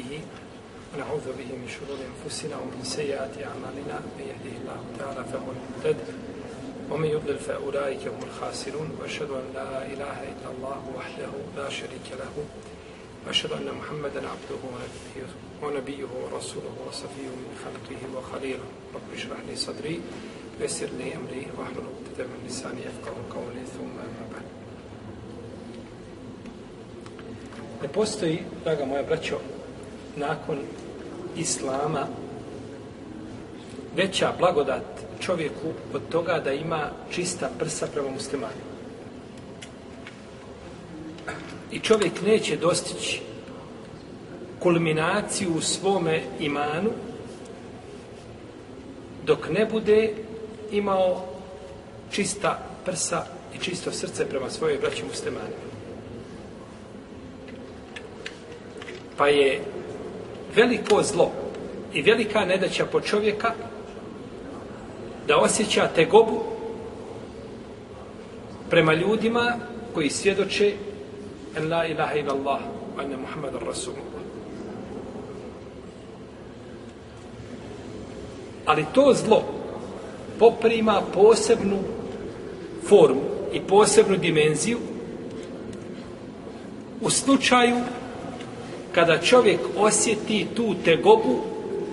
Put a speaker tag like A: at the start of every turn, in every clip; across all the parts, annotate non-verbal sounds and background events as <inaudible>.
A: نستهديه ونعوذ به من شرور أنفسنا ومن سيئات أعمالنا. من يهده الله تعالى فهو المهتد ومن يضلل فأولئك هم الخاسرون. وأشهد أن لا إله إلا الله وحده لا شريك له. وأشهد أن محمدا عبده ونبيه, ونبيه ورسوله وصفيه من خلقه وخليله. رب اشرح لي صدري ويسر لي أمري واحلل عقدة من لساني يفقه قولي. ثم أما بعد. Ne postoji, draga moja braćo, nakon Islama veća blagodat čovjeku od toga da ima čista prsa prema muslimanima. I čovjek neće dostići kulminaciju u svome imanu dok ne bude imao čista prsa i čisto srce prema svojoj braći muslimanima. Pa je veliko zlo i velika nedaća po čovjeka da osjeća tegobu prema ljudima koji svjedoče en la ilaha ila Allah wa ene Muhammed Rasulullah. Ali to zlo poprima posebnu formu i posebnu dimenziju u slučaju kada čovjek osjeti tu tegobu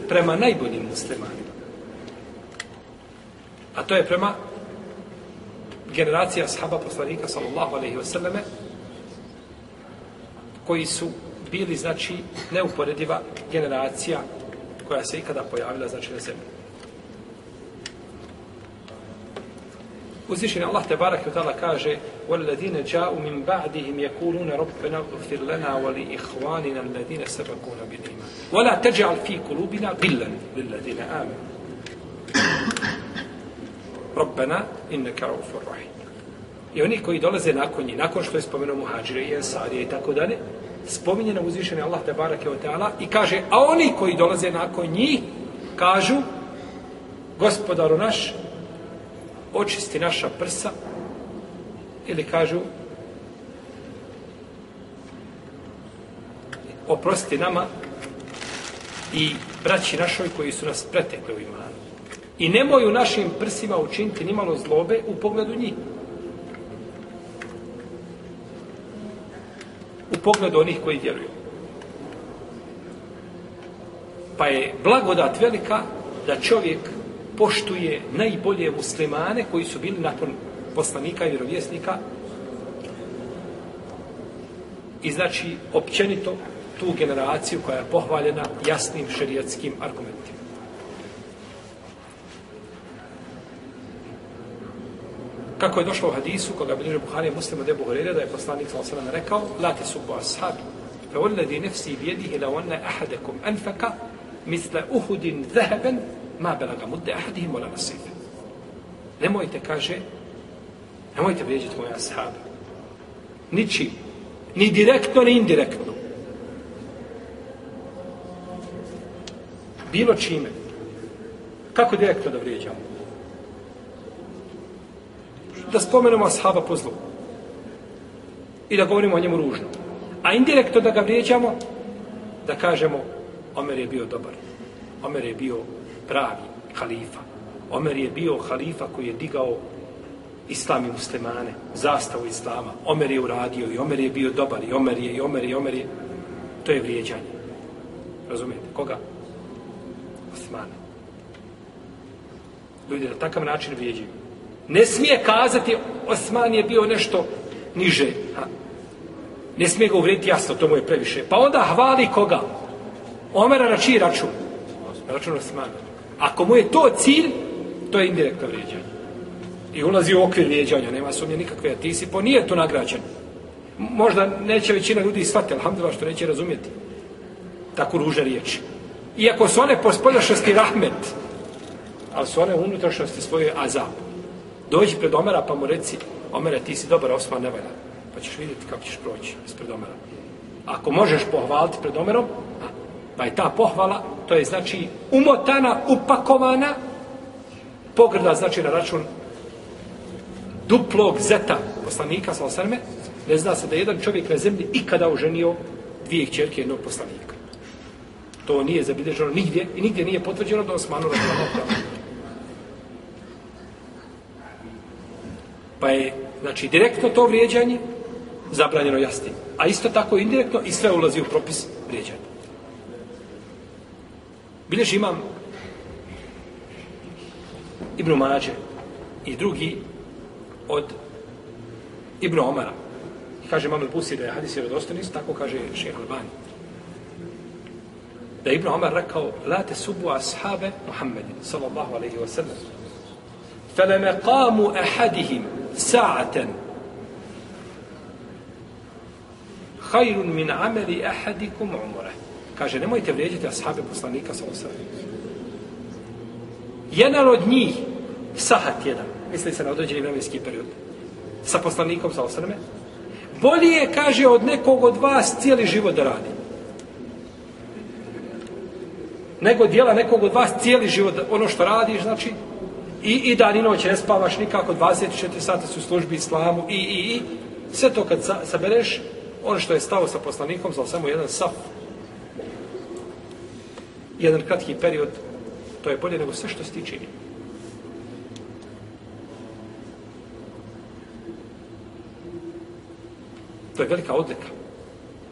A: prema najboljim muslimanima. A to je prema generacija sahaba poslanika sallallahu alaihi wasallame koji su bili znači neuporediva generacija koja se ikada pojavila znači na zemlji. Uzvišen Allah te barak i ta'ala kaže وَالَّذِينَ جَاءُوا مِنْ بَعْدِهِمْ يَقُولُونَ رَبَّنَا اغْفِرْ لَنَا وَلِإِخْوَانِنَا الَّذِينَ سَبَقُونَ بِالْإِيمَانِ وَلَا تَجْعَلْ فِي قُلُوبِنَا غِلًّا لِلَّذِينَ آمَنُوا رَبَّنَا إِنَّكَ رَؤُوفٌ رَحِيمٌ I oni koji dolaze nakon njih, nakon što je spomenuo muhađire i ensarije i tako dalje, spominje nam uzvišeni Allah te barake od teala i kaže, a oni koji dolaze nakon njih, kažu, gospodaru naš, očisti naša prsa ili kažu oprosti nama i braći našoj koji su nas pretekli u imanu. I nemoj u našim prsima učiniti nimalo zlobe u pogledu njih. U pogledu onih koji vjeruju. Pa je blagodat velika da čovjek poštuje najbolje muslimane koji su bili nakon poslanika i vjerovjesnika i znači općenito tu generaciju koja je pohvaljena jasnim šerijatskim argumentima. Kako je došlo u hadisu, koga bi liže Buharije muslima debu Horeira, da je poslanik sa osalam rekao, la te subu ashabi, fe ulladi nefsi bjedihi la onne ahadekum anfaka, misle uhudin zeheben, ma belaga mudde ahadihim ola nasife. Nemojte, kaže, nemojte vrijeđati moja ashaba. Ničim. Ni direktno, ni indirektno. Bilo čime. Kako direktno da vrijeđamo? Da spomenemo ashaba po zlu. I da govorimo o njemu ružno. A indirektno da ga vrijeđamo, da kažemo, Omer je bio dobar. Omer je bio pravi halifa. Omer je bio halifa koji je digao islam i muslimane, zastavu islama. Omer je uradio i Omer je bio dobar i Omer je i Omer je i Omer je. To je vrijeđanje. Razumijete? Koga? Osmane. Ljudi na takav način vrijeđaju. Ne smije kazati Osman je bio nešto niže. Ha? Ne smije ga uvrediti jasno, to mu je previše. Pa onda hvali koga? Omera na čiji račun? Na račun Osmana. Ako mu je to cilj, to je indirektno vrijeđanje. I ulazi u okvir vrijeđanja, nema sumnje nikakve, a ti si po nije to nagrađen. Možda neće većina ljudi shvatiti, alhamdulillah, što neće razumjeti tako ruže riječi. Iako su one po spoljašnosti rahmet, ali su one u unutrašnosti svoje azab. Dođi pred Omera pa mu reci, Omere, ti si dobar, Osman ne valja. Pa ćeš vidjeti kako ćeš proći ispred Omera. Ako možeš pohvaliti pred Omerom, pa je ta pohvala, to je znači umotana, upakovana, pogrda znači na račun duplog zeta poslanika, sa osrme, ne zna se da jedan čovjek na zemlji ikada oženio dvije čerke jednog poslanika. To nije zabilježeno nigdje i nigdje nije potvrđeno da Osmanu radijallahu. Pa je, znači, direktno to vrijeđanje zabranjeno jasnim. A isto tako indirektno i sve ulazi u propis vrijeđanja. Bileži imam Ibnu Mađe i drugi od Ibnu Omara. I kaže Mamel Busi da je hadis vjerodostojni, tako kaže šeha Albani. Da je Ibnu Omar rekao, la te subu ashabe Muhammedin, sallallahu alaihi wa sallam. Feleme qamu ahadihim sa'atan hajrun min amali ahadikum umre. Kaže, nemojte vrijeđati ashabe poslanika sa osrame. Jedan od njih, sahat jedan, misli se na određeni vremenski period, sa poslanikom sa osrame, bolje je, kaže, od nekog od vas cijeli život da radi. Nego dijela nekog od vas cijeli život, ono što radiš, znači, i, i dan i noć ne spavaš nikako, 24 sata su u službi islamu, i, i, i, sve to kad sabereš, ono što je stao sa poslanikom, za samo jedan saf, jedan kratki period, to je bolje nego sve što si ti čini. To je velika odlika.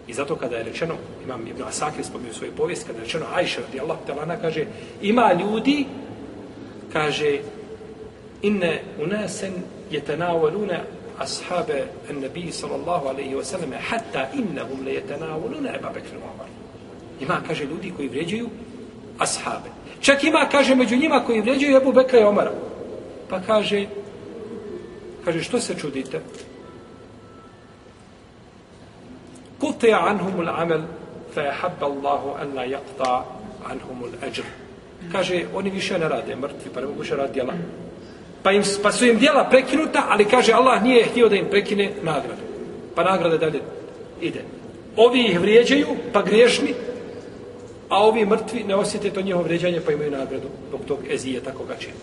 A: I zato kada je rečeno, imam Ibn Asakir spomenuo svoje povijest, kada je rečeno Ajša radi Allah, talana kaže, ima ljudi, kaže, inne unasen je ashabe ashabe nabi sallallahu alaihi wa sallam hatta innahum le jetenavalune Eba Bekr Umar. Ima, kaže, ljudi koji vređuju ashabe. Čak ima, kaže, među njima koji vređaju Ebu Bekra i Omara. Pa kaže, kaže, što se čudite? Kute anhumul amel, fe je habba Allahu an la yaqta anhumul ajr. Kaže, oni više ne rade, mrtvi, pa ne mogu više raditi djela. Pa, im, pa su im djela prekinuta, ali kaže, Allah nije htio da im prekine nagradu. Pa nagrada dalje ide. Ovi ih vrijeđaju, pa griješni, a ovi mrtvi ne osjete to njihovo vređanje pa imaju nagradu dok tog ezije tako ga čini.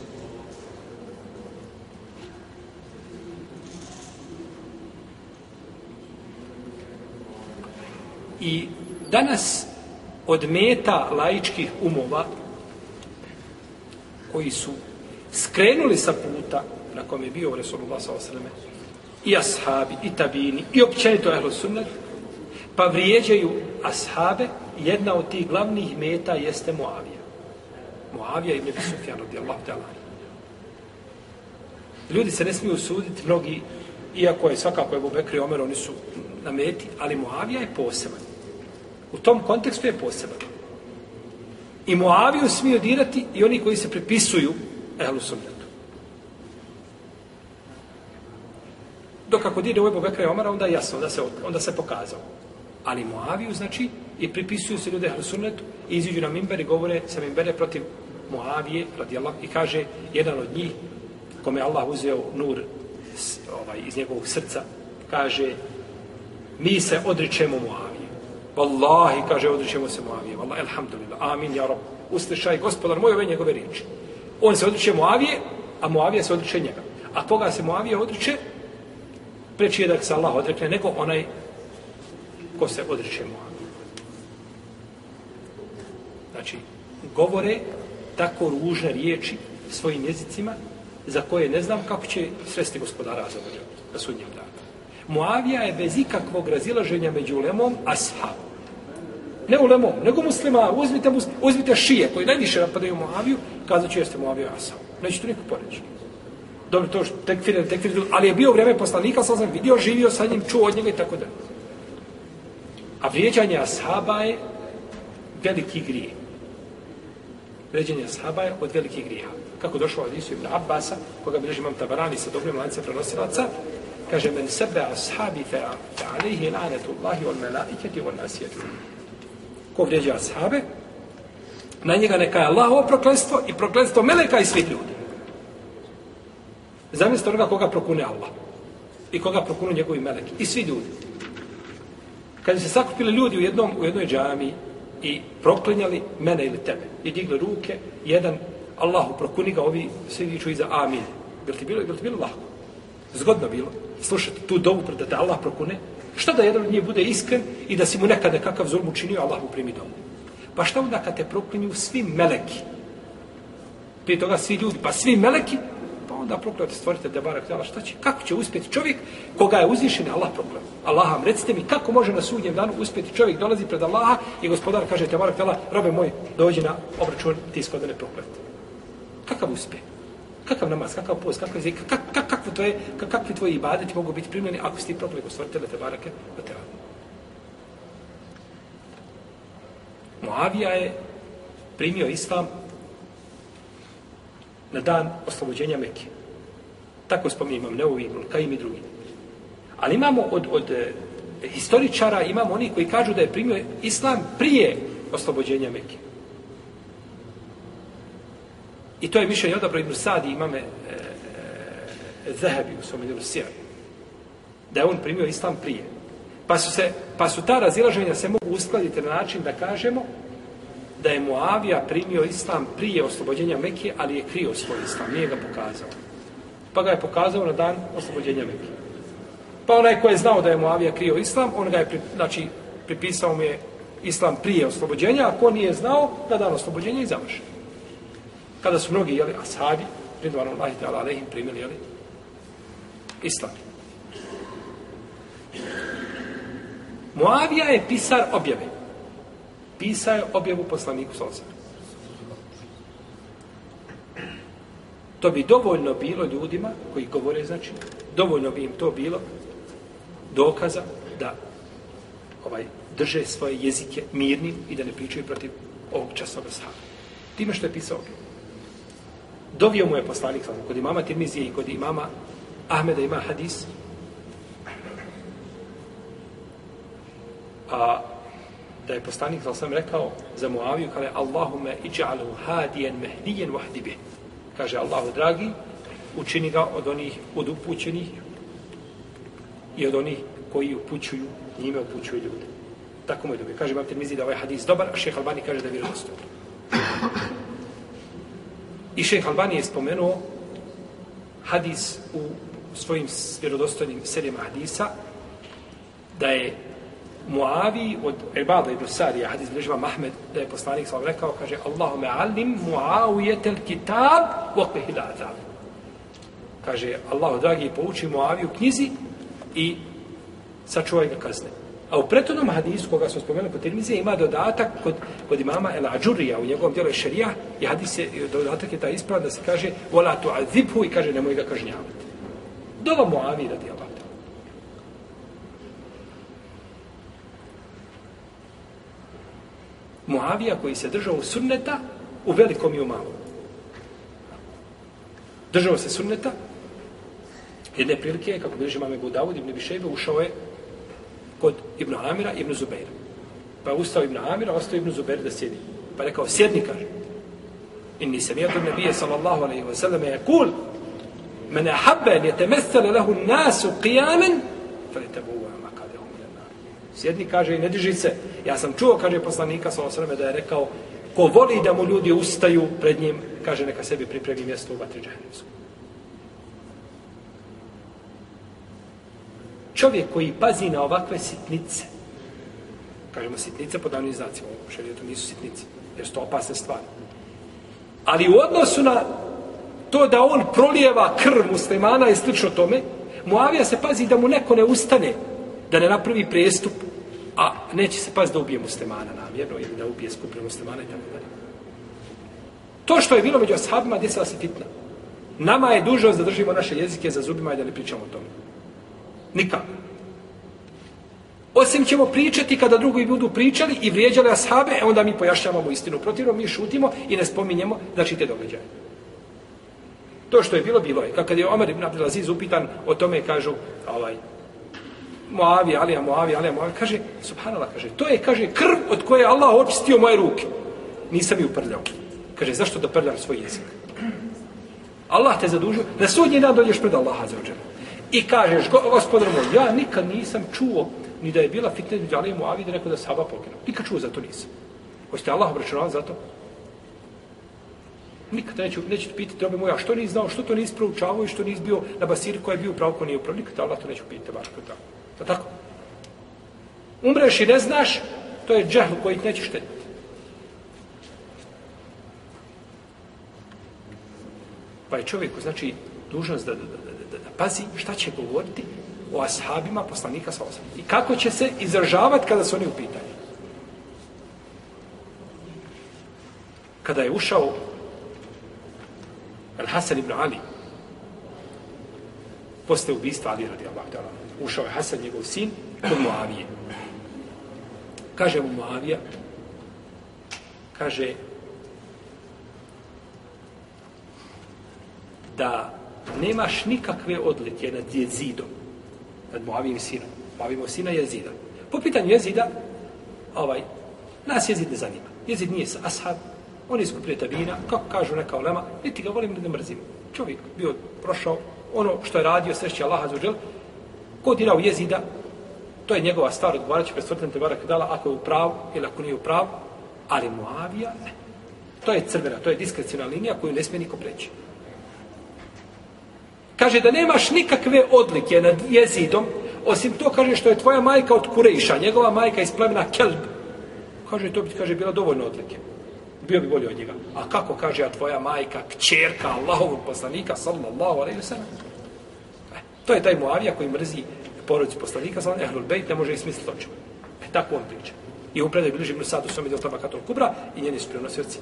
A: I danas od meta laičkih umova koji su skrenuli sa puta na kom je bio Resulullah s.a.v. i ashabi, i tabini, i općenito ehlu sunnet, pa vrijeđaju ashabe, jedna od tih glavnih meta jeste Moavija. Moavija ibn Sufjan radijallahu ta'ala. Ljudi se ne smiju suditi, mnogi, iako je svakako Ebu Bekri i Omer, oni su na meti, ali Moavija je poseban. U tom kontekstu je poseban. I Moaviju smiju dirati i oni koji se prepisuju ehlu sunnetu. Dok ako dire u Ebu Bekra i Omara, onda je jasno, onda se, onda se pokazao. Ali Moaviju, znači, i pripisuju se ljude Hrusunetu i iziđu na Mimber i govore sa Mimbere protiv Moavije, radijallahu i kaže jedan od njih, kome Allah uzeo nur ovaj, iz njegovog srca, kaže, mi se odričemo Moavije. Wallahi, kaže, odričemo se Moavije. Wallahi, alhamdulillah, amin, ja rob. Uslišaj, gospodar moj, ove njegove riječi. On se odriče Moavije, a Moavija se odriče njega. A koga se Muavija odriče, preći je da se Allah odrekne, nego onaj ko se odriče Muhammed. Znači, govore tako ružne riječi svojim jezicima za koje ne znam kako će sresti gospodara za na sudnjem danu. Muavija je bez ikakvog razilaženja među ulemom ashab. Ne ulemom, nego muslima. Uzmite, uzmite šije koji najviše napadaju Muaviju, kazat ću jeste Muavija ashab. Neće to niko poreći. Dobro, to što tekfir, tekfir, ali je bio vreme poslanika, sam sam vidio, živio sa njim, čuo od njega i tako dalje. A vrijeđanje ashaba je veliki grijeh vređenje ashaba je od velikih grija. Kako došlo od Isu ibn Abbasa, koga bilježi imam tabarani sa dobrim lance prenosilaca, kaže, men sebe ashabi fe, fe alihi lanetu Allahi on melaiketi on nasijetu. Ko vrijeđa ashabe, na njega neka je Allahovo proklenstvo i proklenstvo meleka i svih ljudi. Zamislite onoga koga prokune Allah. I koga prokunu njegovi meleki. I svi ljudi. Kad se sakupili ljudi u jednom u jednoj džami i proklinjali mene ili tebe i digli ruke, jedan Allahu prokuni ga, ovi svi viču iza amin. Jel ti bilo, jel ti bilo lahko? Zgodno bilo. Slušati tu dovu da te Allah prokune. Šta da jedan od njih bude iskren i da si mu nekada kakav zulm učinio, Allah mu primi dovu. Pa šta onda kad te proklinju svi meleki? Prije toga svi ljudi, pa svi meleki, onda proklinjate stvorite te barak tjela, šta će, kako će uspjeti čovjek koga je uzvišen, Allah proklinju. Allah recite mi, kako može na sudnjem danu uspjeti čovjek, dolazi pred Allaha i gospodar kaže, te barak tjela, robe moj, dođi na obračun, ti skod ne. Kakav uspjeh? Kakav namaz, kakav post, kakav jezik, kak, kak, kakvo to je, kak, kakvi tvoji ibadeti mogu biti primljeni ako si ti proklinju stvorite te barake, od te Muavija je primio islam na dan oslobođenja Mekke. Tako spominje imam Neuvi, Kaim i drugi. Ali imamo od, od e, historičara, imamo oni koji kažu da je primio islam prije oslobođenja Mekke. I to je mišljenje odabro Ibn Sadi imame eh, eh, e, e, Zahebi u svom idelu Da je on primio islam prije. Pa su, se, pa su ta razilaženja se mogu uskladiti na način da kažemo da je Muavija primio islam prije oslobođenja Mekije, ali je krio svoj islam, nije ga pokazao. Pa ga je pokazao na dan oslobođenja Mekke. Pa onaj ko je znao da je Muavija krio islam, on ga je, pri, znači, pripisao mu je islam prije oslobođenja, a ko nije znao, na dan oslobođenja i završi. Kada su mnogi, jeli, ashabi, ridvanu Allahi ta'ala, alehim, primili, jeli, islam. Muavija je pisar objave. Pisao je objavu poslaniku Salosa. To bi dovoljno bilo ljudima koji govore, znači, dovoljno bi im to bilo dokaza da ovaj drže svoje jezike mirni i da ne pričaju protiv ovog časnog sahaba. Time što je pisao objavu. Dovio mu je poslanik Kod imama Tirmizije i kod imama Ahmeda ima hadis a da je poslanik sa sam rekao za Muaviju kaže Allahume iđa'alu hadijen mehdijen wahdibe kaže Allahu dragi učini ga od onih od upućenih i od onih koji upućuju njime upućuju ljude tako mu je dobio. kaže Imam te da ovaj hadis dobar a šeha Albani kaže da je vjerodostojan i šeha Albani je spomenuo hadis u svojim vjerodostojnim serijama hadisa da je Muavi od Ibada ibn Sarija, hadis bilježiva Mahmed, da je poslanik sam rekao, kaže, Allahume alim muavijetel kitab vokvehil azab. Kaže, Allahu dragi, pouči Muaviju knjizi i sačuvaj ga kazne. A u pretodnom hadisu, koga smo spomenuli po Tirmizije, ima dodatak kod, kod imama El Ađurija, u njegovom djelu je šarija, i hadis je, dodatak je ta isprava da se kaže, vola tu azibhu i kaže, nemoj ga kažnjavati. Dova Muavi radi Allah. Muavija koji se držao u sunneta u velikom i u malom. Držao se sunneta jedne prilike, kako bi imame Budavud, Ibn Bišejbe, ušao je kod Ibn Amira, Ibn Zubeira. Pa je ustao Ibn Amira, ostao Ibn Zubeir da sjedi. Pa je rekao, sjedni, kaže. Inni sam jedu nebije, sallallahu alaihi wa sallam, je kul, men ahabbe, je temestale lehu nasu qijamen, fa Sjedni, kaže, i ne diži se. Ja sam čuo, kaže poslanika sa osrame, da je rekao, ko voli da mu ljudi ustaju pred njim, kaže, neka sebi pripremi mjesto u vatri džahnemsku. Čovjek koji pazi na ovakve sitnice, kažemo sitnice po davnim znacima, u šarijetu nisu sitnice, jer su to opasne stvari. Ali u odnosu na to da on prolijeva krv muslimana i slično tome, Muavija se pazi da mu neko ne ustane, da ne napravi prestup, a neće se pas da ubije muslimana namjerno ili da ubije skupinu muslimana i tako dalje. To što je bilo među ashabima, desila se fitna. Nama je dužnost da držimo naše jezike za zubima i da ne pričamo o tome. Nikako. Osim ćemo pričati kada drugi budu pričali i vrijeđali ashabe, e onda mi pojašnjavamo istinu. Protivno mi šutimo i ne spominjemo znači te događaje. To što je bilo, bilo je. Kad je Omer ibn Abdelaziz upitan o tome, kažu, ovaj, Moavija, Alija, Moavija, Alija, Moavija, kaže, subhanallah, kaže, to je, kaže, krv od koje Allah očistio moje ruke. Nisam ju prljao. Kaže, zašto da prljam svoj jezik? Allah te zadužio, na sudnji dan dođeš pred Allaha za ođer. I kažeš, gospodar moj, ja nikad nisam čuo ni da je bila fitna među Alija Moavija da neko da saba pokinu. Nikad čuo za to nisam. Hoćete Allah obračunavati za to? Nikad neću, neću pitati, robe moja, što nisi znao, što to nisi proučavao i što nisi bio na basiri koja je bio pravo, ko nije upravo. Nikad Allah to neću pitati, baš kod tako. Pa tako? Umreš i ne znaš, to je džehl koji ti neće štetiti. Pa je čovjeku, znači, dužnost da, da, da, da, da pazi šta će govoriti o ashabima poslanika sa osam. I kako će se izražavati kada su oni u pitanju. Kada je ušao Al-Hasan ibn Ali posle ubistva Ali radi Allah. Da Allah ušao je Hasan njegov sin kod Muavije. Kaže mu Muavija kaže da nemaš nikakve odlike nad jezidom nad Muavijim sinom. Muavijim sina jezida. Po pitanju jezida ovaj, nas jezid ne zanima. Jezid nije sa ashab on je skupio tabina kako kažu neka olema niti ga volim ne mrzim. Čovjek bio prošao ono što je radio sreće Allaha za Ko ko dirao jezida to je njegova stvar odgovarat će pred te barak dala ako je u pravu ili ako nije u pravu ali Muavija ne to je crvena, to je diskrecijna linija koju ne smije niko preći Kaže da nemaš nikakve odlike nad jezidom, osim to kaže što je tvoja majka od Kurejša, njegova majka iz plemena Kelb. Kaže, to bi kaže, bila dovoljno odlike. Bio bi bolje od njega. A kako kaže, a tvoja majka, kćerka Allahovog poslanika, sallallahu alaihi wa sallam? To je taj Muavija koji mrzi porodicu poslanika, sa alaihi Ahlul Bejt ne može ismisliti smisliti to čemu. E, tako on priča. I u je bliži Ibn Sadu, svom tabakatul kubra i njeni su prenosioci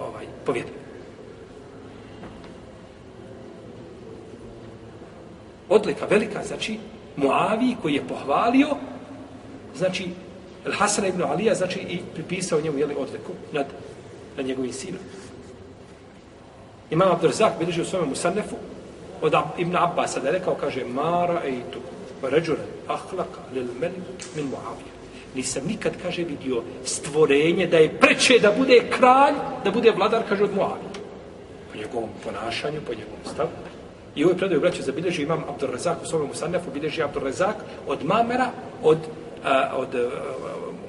A: ovaj, povjedili. odlika velika, znači Muavi koji je pohvalio, znači El Hasan ibn Alija, znači i pripisao njemu jeli, odliku nad, nad njegovim sinom. Imam Abdurzak bilježi u svojom Musannefu od Ibn Abbas da je rekao, kaže, Mara i tu, ređuren, ahlaka, lil men, min Muavija. Nisam nikad, kaže, vidio stvorenje da je preče da bude kralj, da bude vladar, kaže, od Muavija. Po njegovom ponašanju, po njegovom stavu. I ovaj predaj braću zabilježi imam Abdurrazak u svojom Musannefu, bilježi Abdurrazak od Mamera, od, a, od a,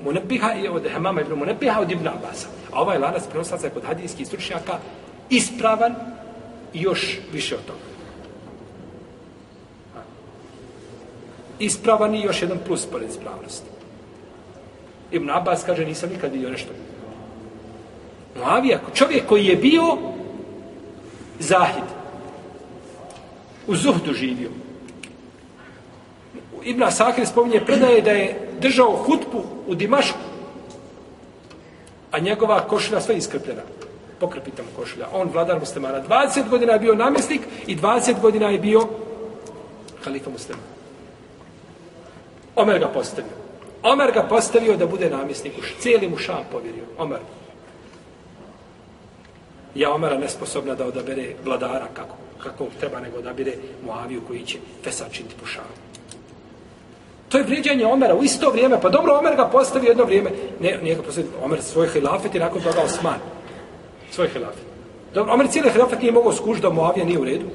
A: Munebiha i od Hemama ibn Munebiha, od Ibn Abasa. A ovaj lanac prenosaca je kod hadijskih stručnjaka ispravan i još više od toga. Ispravan i još jedan plus pored ispravnosti. Ibn Abbas kaže, nisam nikad vidio nešto. Muavija, čovjek koji je bio zahid, u Zuhdu živio. Ibn Asakir spominje predaje da je držao hutbu u Dimašku, a njegova košulja sve iskrpljena. Pokrpita mu košulja. On, vladar muslimana, 20 godina je bio namjesnik i 20 godina je bio halifa muslimana. Omer ga postavio. Omer ga postavio da bude namjesnik. Cijeli mu šam povjerio. Omer. Ja Omera nesposobna da odabere vladara kako kako treba nego da Moaviju koji će Fesad činiti po šamu. To je vrijeđanje Omera u isto vrijeme. Pa dobro, Omer ga postavi jedno vrijeme. Ne, nije ga postavio. Omer svoj hilafet i nakon toga Osman. Svoj hilafet. Dobro, Omer cijeli hilafet nije mogao skužiti da Moavija nije u redu.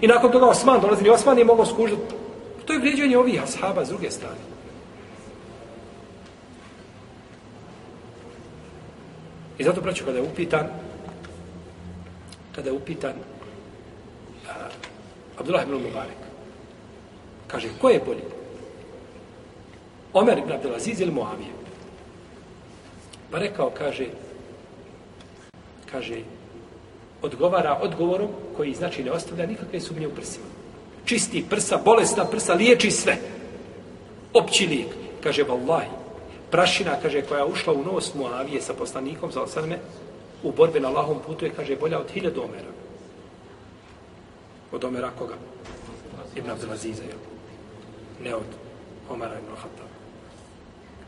A: I nakon toga Osman dolazi, I Osman nije mogao skužiti. Pa to je vrijeđanje ovih ashaba s druge strane. I zato, braću, kada je upitan, kada je upitan Abdullah ibn Mubarak. Kaže, ko je bolji? Omer ibn Abdelaziz ili Moavije? Pa rekao, kaže, kaže, odgovara odgovorom koji znači ne ostavlja nikakve sumnje u prsima. Čisti prsa, bolesna prsa, liječi sve. Opći lijek. Kaže, vallahi, prašina, kaže, koja ušla u nos Muavije sa poslanikom za osadme, u borbi na Allahom putu je, kaže, bolja od hiljada omera. Od Omera koga? Ibn Abdelaziza, jel? Ne od Omara ibn Khattab.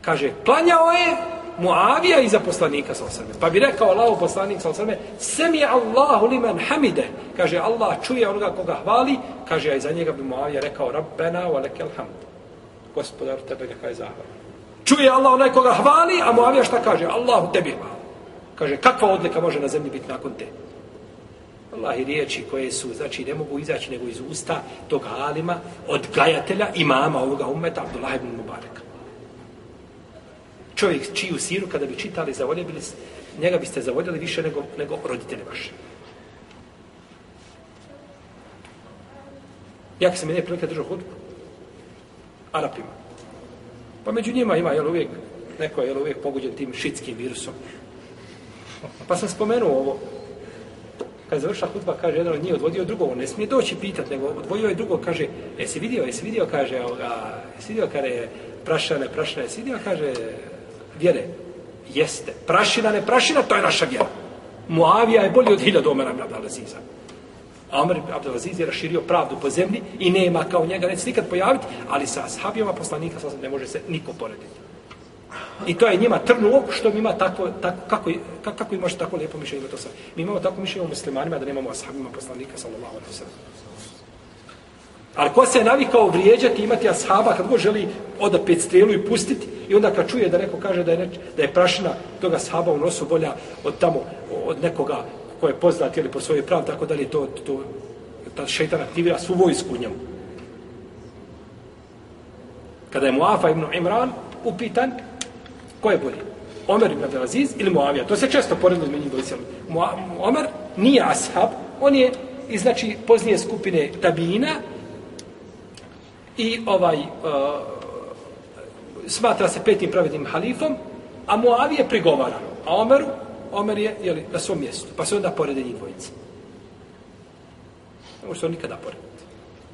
A: Kaže, klanjao je Muavija iza poslanika sa osrme. Pa bi rekao Allah poslanik sa osrme, sem je Allahu liman hamide. Kaže, Allah čuje onoga koga hvali. Kaže, a iza njega bi Muavija rekao, Rabbena wa lekel hamd. Gospodar, tebe neka je zahval. Čuje Allah onaj koga hvali, a Muavija šta kaže? Allahu tebi hvala. Kaže, kakva odlika može na zemlji biti nakon te? Allah i riječi koje su, znači ne mogu izaći nego iz usta tog alima, odgajatelja, imama ovoga umeta, Abdullah ibn Mubarak. Čovjek čiju siru, kada bi čitali, zavoljeli, njega biste zavoljeli više nego, nego roditelji vaše. Jak se mi ne prilike držao hudbu? Arapima. Pa među njima ima, jel uvijek, neko je jel uvijek poguđen tim šitskim virusom. Pa sam spomenuo ovo, kad završa hudba, kaže, jedan od njih odvodio drugog, on ne smije doći pitat, nego odvojio je drugog, kaže, jesi vidio, jesi vidio, kaže, ovoga, jesi vidio, kaže, je prašana, prašana, jesi vidio, kaže, vjere, jeste, prašina, ne prašina, to je naša vjera. Muavija je bolji od hiljada Omera ibn Abdelaziza. A Omer ibn Abdelaziz je raširio pravdu po zemlji i nema kao njega, neće nikad pojaviti, ali sa ashabijama poslanika sa ne može se niko porediti. I to je njima trnu u što mi ima tako, tako kako, kako, kako može tako lijepo mišljenje to sve. Mi imamo tako mišljenje o muslimanima da nemamo ashabima poslanika sallallahu alaihi sallam. Ali ko se je navikao vrijeđati, imati ashaba kad god želi oda pet strelu i pustiti i onda kad čuje da neko kaže da je, neč, da je prašina toga ashaba u nosu bolja od tamo, od nekoga ko je poznat ili po svojoj pravi, tako da li to, to, ta šeitan aktivira svu vojsku u njemu. Kada je Muafa ibn Imran upitan, ko je bolji? Omer ibn Abdelaziz ili Muavija? To se često poredno između dvojice. Omer nije ashab, on je iz znači poznije skupine tabina i ovaj e, smatra se petim pravednim halifom, a Muavije prigovara. A Omeru, Omer je jeli, na svom mjestu. Pa se onda porede njih dvojice. Ne može se on nikada porediti.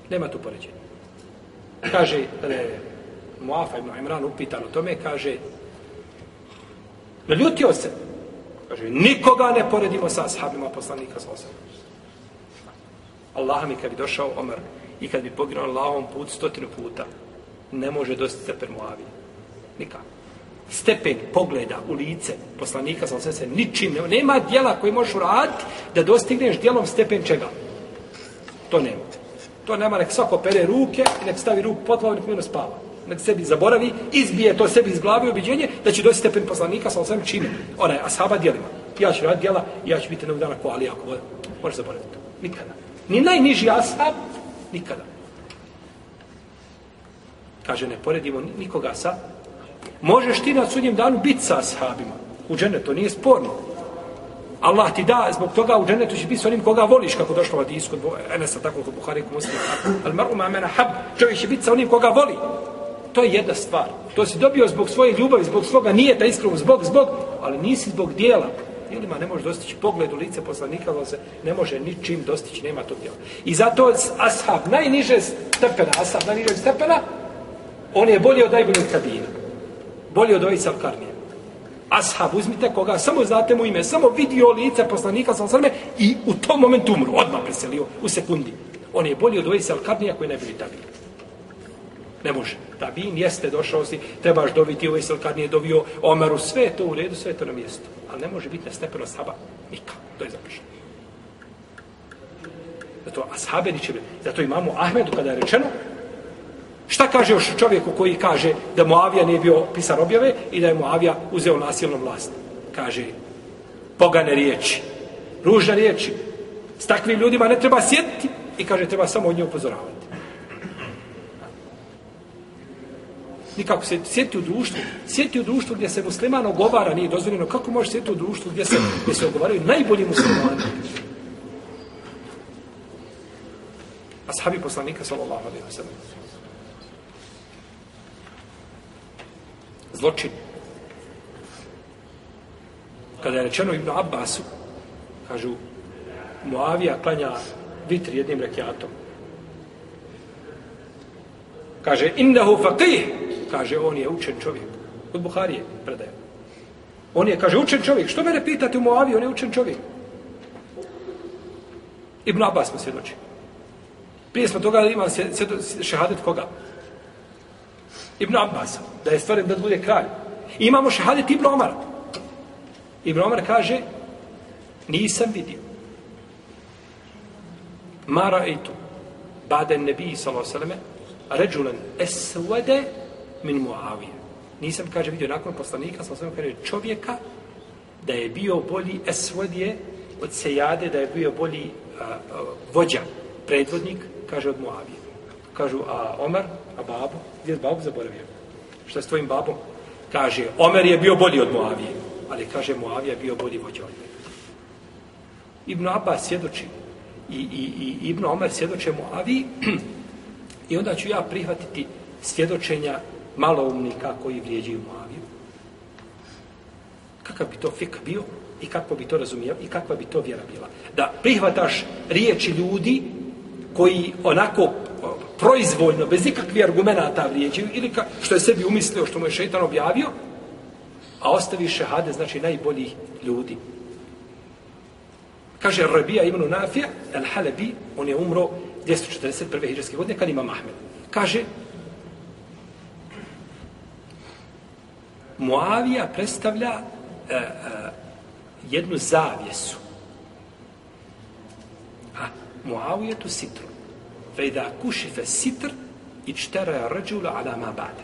A: Nema tu poređenja. Kaže, e, Muafa ibn Imran upitan o tome, kaže, naljutio se. Kaže, nikoga ne poredimo sa ashabima poslanika sa osam. Allah mi kad bi došao Omer i kad bi poginuo Allahom put stotinu puta, ne može dosti stepen Muavije. Nikako. Stepen pogleda u lice poslanika sa sve se ničim nema. Nema dijela koji možeš uraditi da dostigneš dijelom stepen čega. To nema. To nema, nek svako pere ruke, nek stavi ruku potlavu, nek mirno spava. Nek sebi zaboravi, izbije to sebi iz glave ubiđenje, da će doći stepen poslanika sa osam čime. Ona je ashaba dijelima. Ja ću raditi dijela, ja ću biti jednog dana ko Ali, ako možeš zaboraviti to. Nikada. Ni najniži ashab, nikada. Kaže, ne poredimo nikoga sa... Možeš ti na sudnjem danu biti sa ashabima. U džene, to nije sporno. Allah ti da, zbog toga u dženetu će biti s onim koga voliš, kako došlo u Adisku, Enesa, tako kod Buhari, kod Muslima. Al maru ma mena hab, čovjek će biti sa onim koga voli. To je jedna stvar. To si dobio zbog svoje ljubavi, zbog svoga nijeta iskreno, zbog, zbog, ali nisi zbog dijela. Dijelima ne može dostići pogled u lice poslanika, ali se ne može ničim dostići, nema tog djela. I zato ashab najniže stepena, ashab najniže stepena, on je bolji od najboljeg tabina. Bolji od ovih Karnije ashab, uzmite koga, samo znate mu ime, samo vidio lice poslanika sa osrme i u tom momentu umru, odmah preselio, u sekundi. On je bolji od ovih Al-Karnija koji je najbolji tabina. Ne može. Tabin jeste, došao si, trebaš dobiti ovaj Ojsa kad nije dovio Omeru, sve je to u redu, sve je to na mjestu. Ali ne može biti na stepeno sahaba nikak. To je zapišeno. Zato ashabe niče Zato imamo Ahmedu kada je rečeno, Šta kaže još čovjeku koji kaže da Moavija nije bio pisar objave i da je Moavija uzeo nasilno vlast? Kaže, pogane riječi, ružne riječi. S takvim ljudima ne treba sjetiti i kaže, treba samo od nje upozoravati. Nikako se sjeti u društvu. Sjeti u društvu gdje se musliman ogovara, nije dozvoljeno. Kako može sjeti u društvu gdje se, gdje se ogovaraju najbolji muslimani? Ashabi poslanika, sallallahu alaihi wa sallam. zločin. Kada je rečeno Ibn Abbasu, kažu, Muavija klanja vitri jednim rekiatom. Kaže, innehu faqih, kaže, on je učen čovjek. Od Buharije predaje. On je, kaže, učen čovjek. Što mene pitate u Moavi, on je učen čovjek. Ibn Abbas mu svjedoči. Prije smo toga ima šehadet koga? Ibn Abbas, da je stvoren da bude kralj. I imamo šehadet Ibn Omar. Ibn Omar kaže, nisam vidio. Mara etu, baden nebi, sallahu sallam, ređulen esvede min muavije. Nisam, kaže, vidio nakon poslanika, sam sam ono kaže, čovjeka da je bio bolji esvedije od sejade, da je bio bolji a, a, vođa, predvodnik, kaže, od muavije. Kažu, a Omar, a babo, gdje je babo zaboravio? Šta je s tvojim babom? Kaže, Omer je bio bolji od Muavije, Ali kaže, Muavija je bio bolji vođa od njega. Ibn Abbas svjedoči i, i, i Ibn Omer svjedoče Moaviji i onda ću ja prihvatiti svjedočenja maloumnika koji vrijeđaju Moaviju. kakav bi to fik bio i kako bi to razumio i kakva bi to vjera bila. Da prihvataš riječi ljudi koji onako proizvoljno, bez ikakvih argumenta vrijeđaju, ili ka, što je sebi umislio, što mu je šeitan objavio, a ostavi šehade, znači najboljih ljudi. Kaže Rabija ibn Nafija, El Halebi, on je umro 241. hiđarske godine, kad ima Mahmed. Kaže, Muavija predstavlja e, e, jednu zavjesu. A Muavija tu sitru. Fejda kušife sitr i čtera rđula ala ma bade.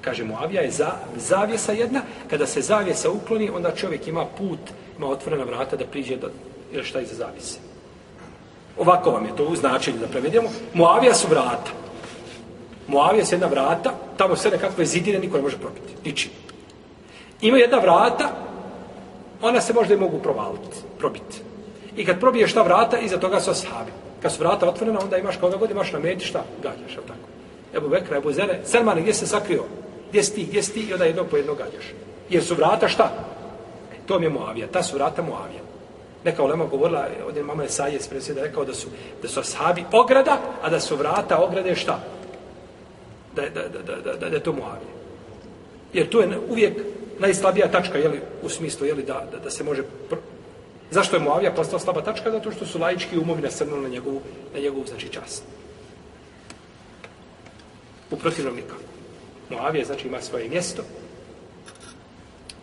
A: Kaže Muavija je za, zavjesa jedna. Kada se zavjesa ukloni, onda čovjek ima put, ima otvorena vrata da priđe do ili šta iza zavise. Ovako vam je to u značenju da prevedemo. Moavija su vrata. Moavija su jedna vrata, tamo sve nekakve zidine, niko ne može probiti. Ničim. Ima jedna vrata, ona se možda i mogu provaliti, probiti. I kad probiješ ta vrata, iza toga su ashabi. Kad su vrata otvorena, onda imaš koga god imaš na meti, šta? Gađaš, je tako? Ebu Bekra, Ebu Zere, Selmane, gdje se sakrio? Gdje si ti, gdje si ti? I onda jedno po jedno gađaš. Jer su vrata šta? E, to mi je Moavija, ta su vrata Moavija. Neka ulema govorila, ovdje mama je Sajec presjeda rekao da su, da su ashabi ograda, a da su vrata ograde šta? Da, da, da, da, da, da, je to Muavije. Jer to je uvijek najslabija tačka, jeli, u smislu, jeli, da, da, da se može... Pr... Zašto je Muavija postao slaba tačka? Zato što su laički umovi nasrnuli na njegovu, na njegovu znači, čast. U protivnom nikako. Muavija, znači, ima svoje mjesto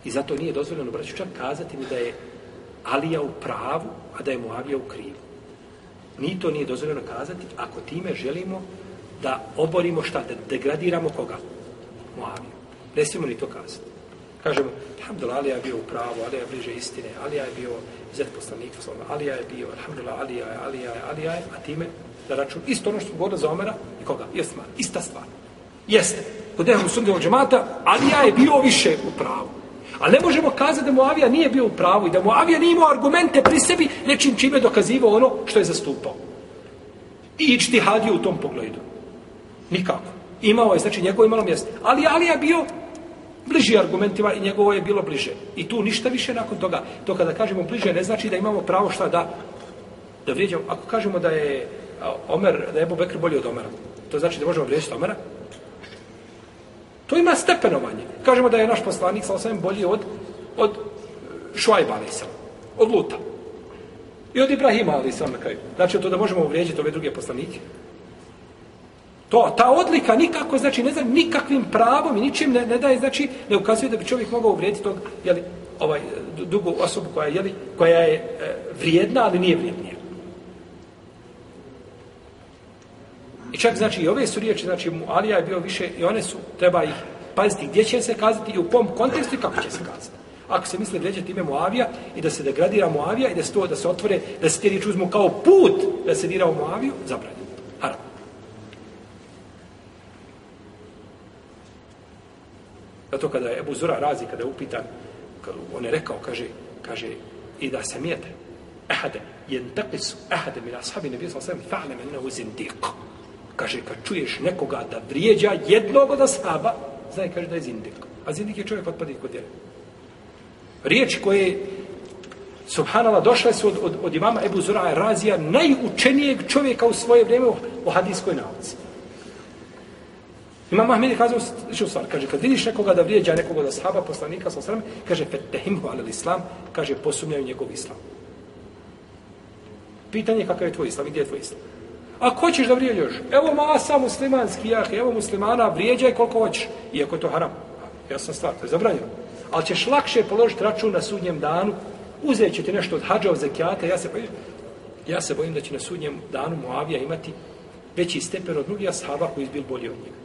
A: i zato nije dozvoljeno, braću, čak kazati mi da je Alija u pravu, a da je Moavija u krivu. Ni to nije dozvoljeno kazati ako time želimo da oborimo šta, da degradiramo koga? Moaviju. Ne smijemo ni to kazati. Kažemo, alhamdulillah, Alija je bio u pravu, Alija je bliže istine, Alija je bio zet poslanika, Alija je bio, alhamdulillah, Alija je, Alija je, Alija je, a time da račun, isto ono što govorio za Omera i koga? Jeste, ista stvar. Jeste. Kod Ehlu od džemata, Alija je bio više u pravu. A ne možemo kazati da Muavija nije bio u pravu i da Muavija nije imao argumente pri sebi nečim čime dokazivao ono što je zastupao. I ičti hadio u tom pogledu. Nikako. Imao je, znači njegovo je malo mjesto. Ali Ali je bio bliži argumentima i njegovo je bilo bliže. I tu ništa više nakon toga. To kada kažemo bliže ne znači da imamo pravo šta da da vrijeđamo. Ako kažemo da je Omer, da je Ebu Bekr bolji od Omera, to znači da možemo vrijeđati Omera? To ima stepenovanje. Kažemo da je naš poslanik sa osvijem bolji od, od Šuajba, ali sam, od Luta. I od Ibrahima, ali sam na kraju. Znači, to da možemo uvrijeđiti ove druge poslanike. To, ta odlika nikako, znači, ne znam, nikakvim pravom i ničim ne, ne daje, znači, ne ukazuje da bi čovjek mogao uvrijediti tog, jeli, ovaj, dugu osobu koja, jeli, koja je e, vrijedna, ali nije vrijednija. I čak, znači, i ove su riječi, znači, Alija je bio više, i one su, treba ih paziti gdje će se kazati i u kom kontekstu i kako će se kazati. Ako se misle vređati ime Moavija i da se degradira Moavija i da se to, da se otvore, da se te riječi uzmu kao put da se dira u Moaviju, zabranjeno. Haram. Zato kada je Ebu Zura razi, kada je upitan, on je rekao, kaže, kaže, i da se mijete, ehade, jen tepisu, ehade, mi ashabi ne bio sam sam, fa'le Kaže, kad čuješ nekoga da vrijeđa jednog od ashaba, znaj, kaže da je zindik. A zindik je čovjek otpadnik kod djela. Riječi koje, subhanala, došle su od, od, od imama Ebu Zura Razija, najučenijeg čovjeka u svoje vrijeme u hadijskoj nauci. Imam Ahmed je kazao sličnu stvar. Kaže, kad vidiš nekoga da vrijeđa nekoga da sahaba, poslanika, sa osram, kaže, fetehimhu alel islam, kaže, posumnjaju njegov islam. Pitanje je kakav je tvoj islam i gdje je tvoj islam. A ko ćeš da vrijeđaš? Evo masa muslimanski jah, evo muslimana, vrijeđaj koliko hoćeš. Iako je to haram. Ja sam stvar, to je zabranjeno. Ali ćeš lakše položiti račun na sudnjem danu, uzet će ti nešto od hađa, od zekijata, ja se bojim, ja se bojim da će na sudnjem danu Moavija imati veći stepen od drugih ashaba koji je bil bolji od njega.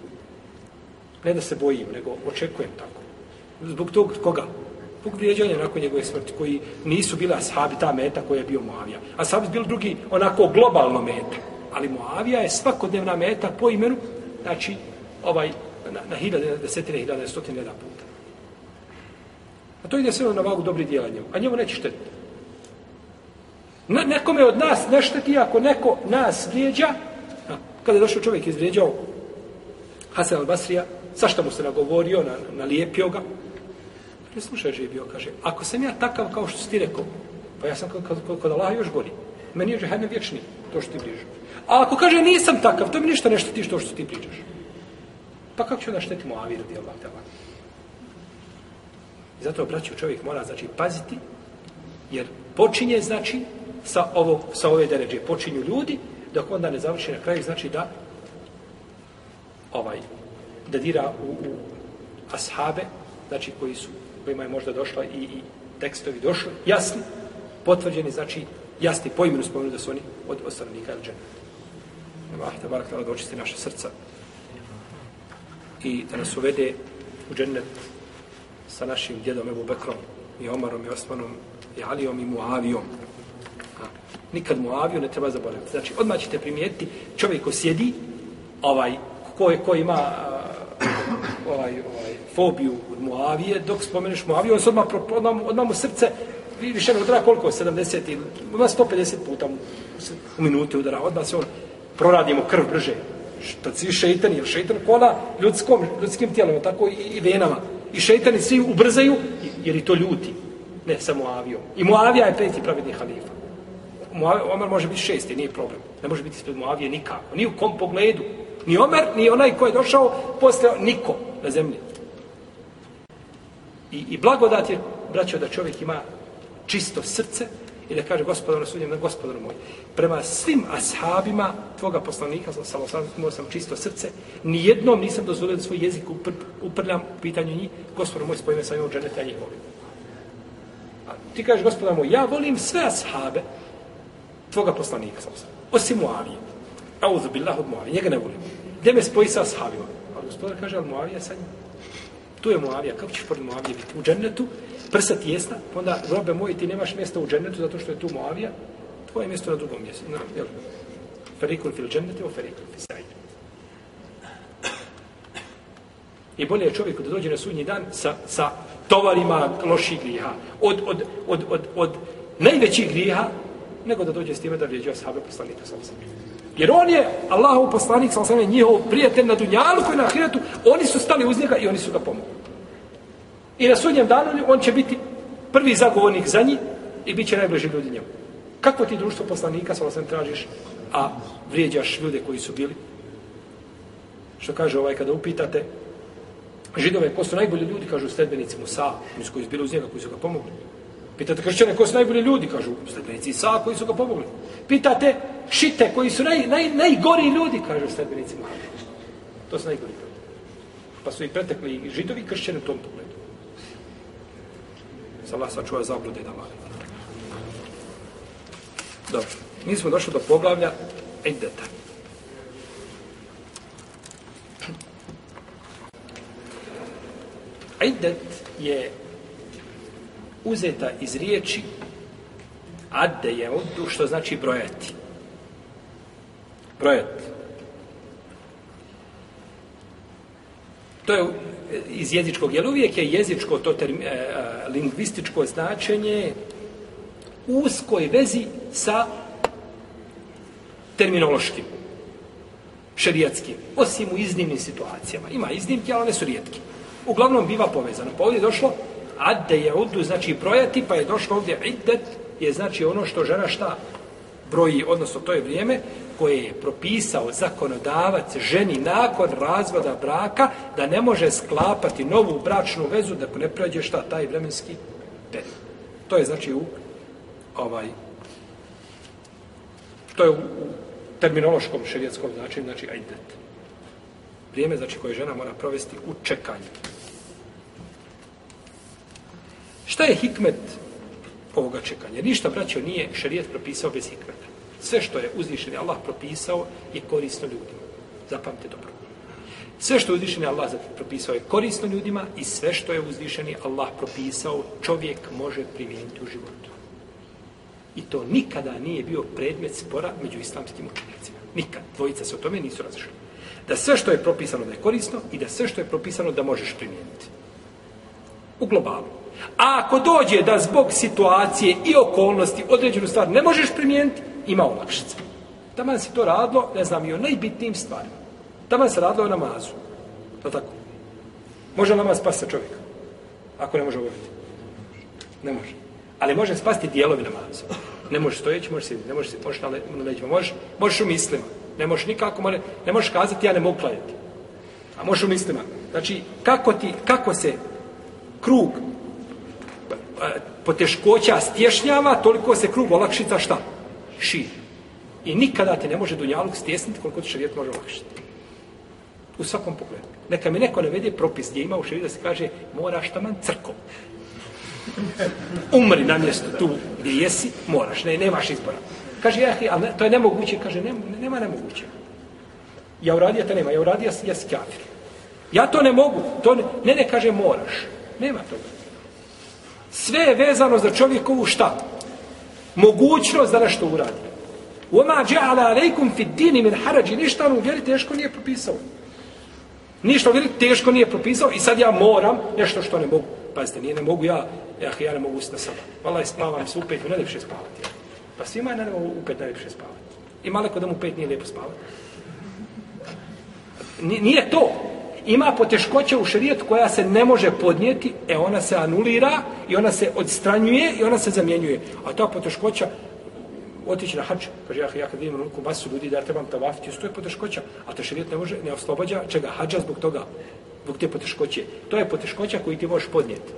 A: Ne da se bojim, nego očekujem tako. Zbog tog koga? Zbog vrijeđanja nakon njegove smrti, koji nisu bila ashabi, ta meta koja je bio Moavija. A sad bili drugi onako globalno meta. Ali Moavija je svakodnevna meta po imenu, znači, ovaj, na, na hiljade, desetine, hiljade, stotine jedan puta. A to ide sve na vagu dobri dijela njemu. A njemu neće štetiti. Ne, nekome od nas ne šteti ako neko nas vrijeđa. A, kada je došao čovjek izvrijeđao Hasan al-Basrija, sa što mu se nagovorio, na, nalijepio ga, Ne slušaj, je kaže, ako sam ja takav kao što si ti rekao, pa ja sam kod, kod, kod Allaha još gori. Meni je džehennem vječni, to što ti bližu. A ako kaže, nisam takav, to mi ništa nešto ti što što ti pričaš. Pa kako ću da štetimo Avi radi Allah tela? I zato, braću, čovjek mora, znači, paziti, jer počinje, znači, sa, ovo, sa ove deređe, počinju ljudi, dok onda ne završi na kraju, znači da ovaj, da dira u, u ashabe, znači koji su, kojima je možda došla i, i tekstovi došli, jasni, potvrđeni, znači jasni po imenu spomenu da su oni od ostavnika ili džene. Allah, te barak, da očisti naše srca i da nas uvede u džennet sa našim djedom Ebu Bekrom i Omarom i Osmanom i Alijom i Muavijom. A, nikad Muaviju ne treba zaboraviti. Znači, odmah ćete primijetiti čovjek ko sjedi, ovaj, ko, je, ko ima ovaj, ovaj, fobiju od Muavije, dok spomeneš Muaviju, on se odmah, odmah, odmah mu srce više ne ono, udara koliko, 70 ili 150 puta u, u minuti udara, odmah se on proradimo krv brže. Što svi šeitani, jer šeitan kola ljudskom, ljudskim tijelom, tako i, i venama. I šeitani svi ubrzaju, jer i to ljuti. Ne samo avio. I Muavija je peti pravedni halifa. Omer može biti šesti, nije problem. Ne može biti ispred Muavije nikako. Ni u kom pogledu. Ni Omer, ni onaj ko je došao posle niko na zemlji. I, i blagodat je, braćo, da čovjek ima čisto srce i da kaže gospodaru sudjem na gospodaru moj. Prema svim ashabima tvoga poslanika, sam samo sam, sam čisto srce, ni jednom nisam dozvolio da svoj jezik upr, uprljam u pitanju njih, gospodaru moj spojime sa njom dženeta, ja njih volim. A ti kažeš gospodaru moj, ja volim sve ashabe tvoga poslanika, sam sam, osim Muavije. Auzu billah od Muavije, njega ne volim. Gde me spoji sa ashabima? A gospodar kaže, ali Muavija sa njim. Tu je Muavija, kako ćeš pored Muavije biti? U džennetu, prsa tijesna, pa onda, robe moji, ti nemaš mjesta u džennetu zato što je tu Moavija, tvoje mjesto na drugom mjestu. Na, jel? Ferikul fil džennete, o ferikul fil sajde. I bolje je čovjeku da dođe na sudnji dan sa, sa tovarima loših griha. Od, od, od, od, od najvećih griha, nego da dođe s time da vrijeđa sahabe poslanika sa Jer on je Allahov poslanik, sa osam njihov prijatelj na Dunjalu koji na Ahiretu, oni su stali uz njega i oni su ga pomogli. I na sudnjem danu on će biti prvi zagovornik za njih i bit će najbliži ljudi njemu. Kako ti društvo poslanika, sa osam tražiš, a vrijeđaš ljude koji su bili? Što kaže ovaj kada upitate, židove, ko su najbolji ljudi, kažu sledbenici Musa, oni su koji su bili uz njega, koji su ga pomogli. Pitate kršćane, ko su najbolji ljudi, kažu sledbenici Isa, koji su ga pomogli. Pitate šite, koji su naj, naj, najgori ljudi, kažu sledbenici Muhammed. To su najgori ljudi. Pa su i pretekli i židovi i kršćani u tom pogledu. Sa Allah sačuva zablude da mali. Dobro, mi smo došli do poglavlja Iddeta. Iddet je uzeta iz riječi adde je oddu, što znači brojati. Brojati. To je iz jezičkog, jer uvijek je jezičko, to term, e, e, lingvističko značenje u uskoj vezi sa terminološkim, šerijatskim, osim u iznimnim situacijama. Ima iznimke, ali one su rijetke. Uglavnom biva povezano. Pa ovdje je došlo adde je uddu, znači brojati, pa je došlo ovdje iddet, je znači ono što žena šta broji, odnosno to je vrijeme koje je propisao zakonodavac ženi nakon razvoda braka da ne može sklapati novu bračnu vezu da ne prođe šta taj vremenski period. To je znači u ovaj to je u, u terminološkom šerijetskom značenju, znači aidet. Vrijeme znači koje žena mora provesti u čekanju. Šta je hikmet ovoga čekanja? Ništa, braćo, nije šerijat propisao bez hikmeta. Sve što je uzvišeni Allah propisao je korisno ljudima. Zapamte dobro. Sve što je uzvišeni Allah propisao je korisno ljudima i sve što je uzvišeni Allah propisao čovjek može primijeniti u životu. I to nikada nije bio predmet spora među islamskim učenjacima. Nikad. Dvojica se o tome nisu razišli. Da sve što je propisano da je korisno i da sve što je propisano da možeš primijeniti. U globalu. A ako dođe da zbog situacije i okolnosti određenu stvar ne možeš primijeniti, ima olakšice. Taman se to radilo, ne znam, i o najbitnijim stvarima. Taman se radilo o namazu. To tako. Može namaz spasiti čovjeka. Ako ne može obaviti. Ne može. Ali može spasti dijelovi namaza. Ne može stojeći, može sjediti, ne može se, možeš na, leđima, možeš, možeš u mislima. Ne možeš nikako, more, ne možeš kazati ja ne mogu klanjati. A možeš u mislima. Znači, kako ti, kako se krug e, poteškoća stješnjava, toliko se krug olakšica šta? Šir. I nikada te ne može dunjaluk stjesniti koliko ti šarijet može olakšiti. U svakom pogledu. Neka mi neko navede propis gdje ima u šarijetu da se kaže moraš taman crkom. Umri na mjestu tu gdje jesi, moraš, ne, nemaš izbora. Kaže, ja, ali to je nemoguće. Kaže, ne, nema nemoguće. Ja uradio to nema, ja uradio jes kafir. Ja to ne mogu, to ne, ne, ne kaže moraš. Nema toga. Sve je vezano za čovjekovu šta? Mogućnost da nešto uradi. Oma dja'ala alejkum fi dini min harađi. Ništa ono u vjeri teško nije propisao. Ništa u vjeri teško nije propisao i sad ja moram nešto što ne mogu. Pazite, nije ne mogu ja, ja, ja ne mogu usna sada. Vala spavam se u pet, ne ljepše spavati. Pa svima je ne mogu u pet najljepše spavati. I maleko da mu pet nije lijepo spavati. Nije to. Ima poteškoća u šerijetu koja se ne može podnijeti, e ona se anulira i ona se odstranjuje i ona se zamjenjuje. A ta poteškoća otići na hač, kaže ja, ja kad vidim ruku masu ljudi da ja trebam tavafiti, to je poteškoća, a to šerijet ne može, ne oslobađa čega, hađa zbog toga, zbog te poteškoće. To je poteškoća koju ti možeš podnijeti.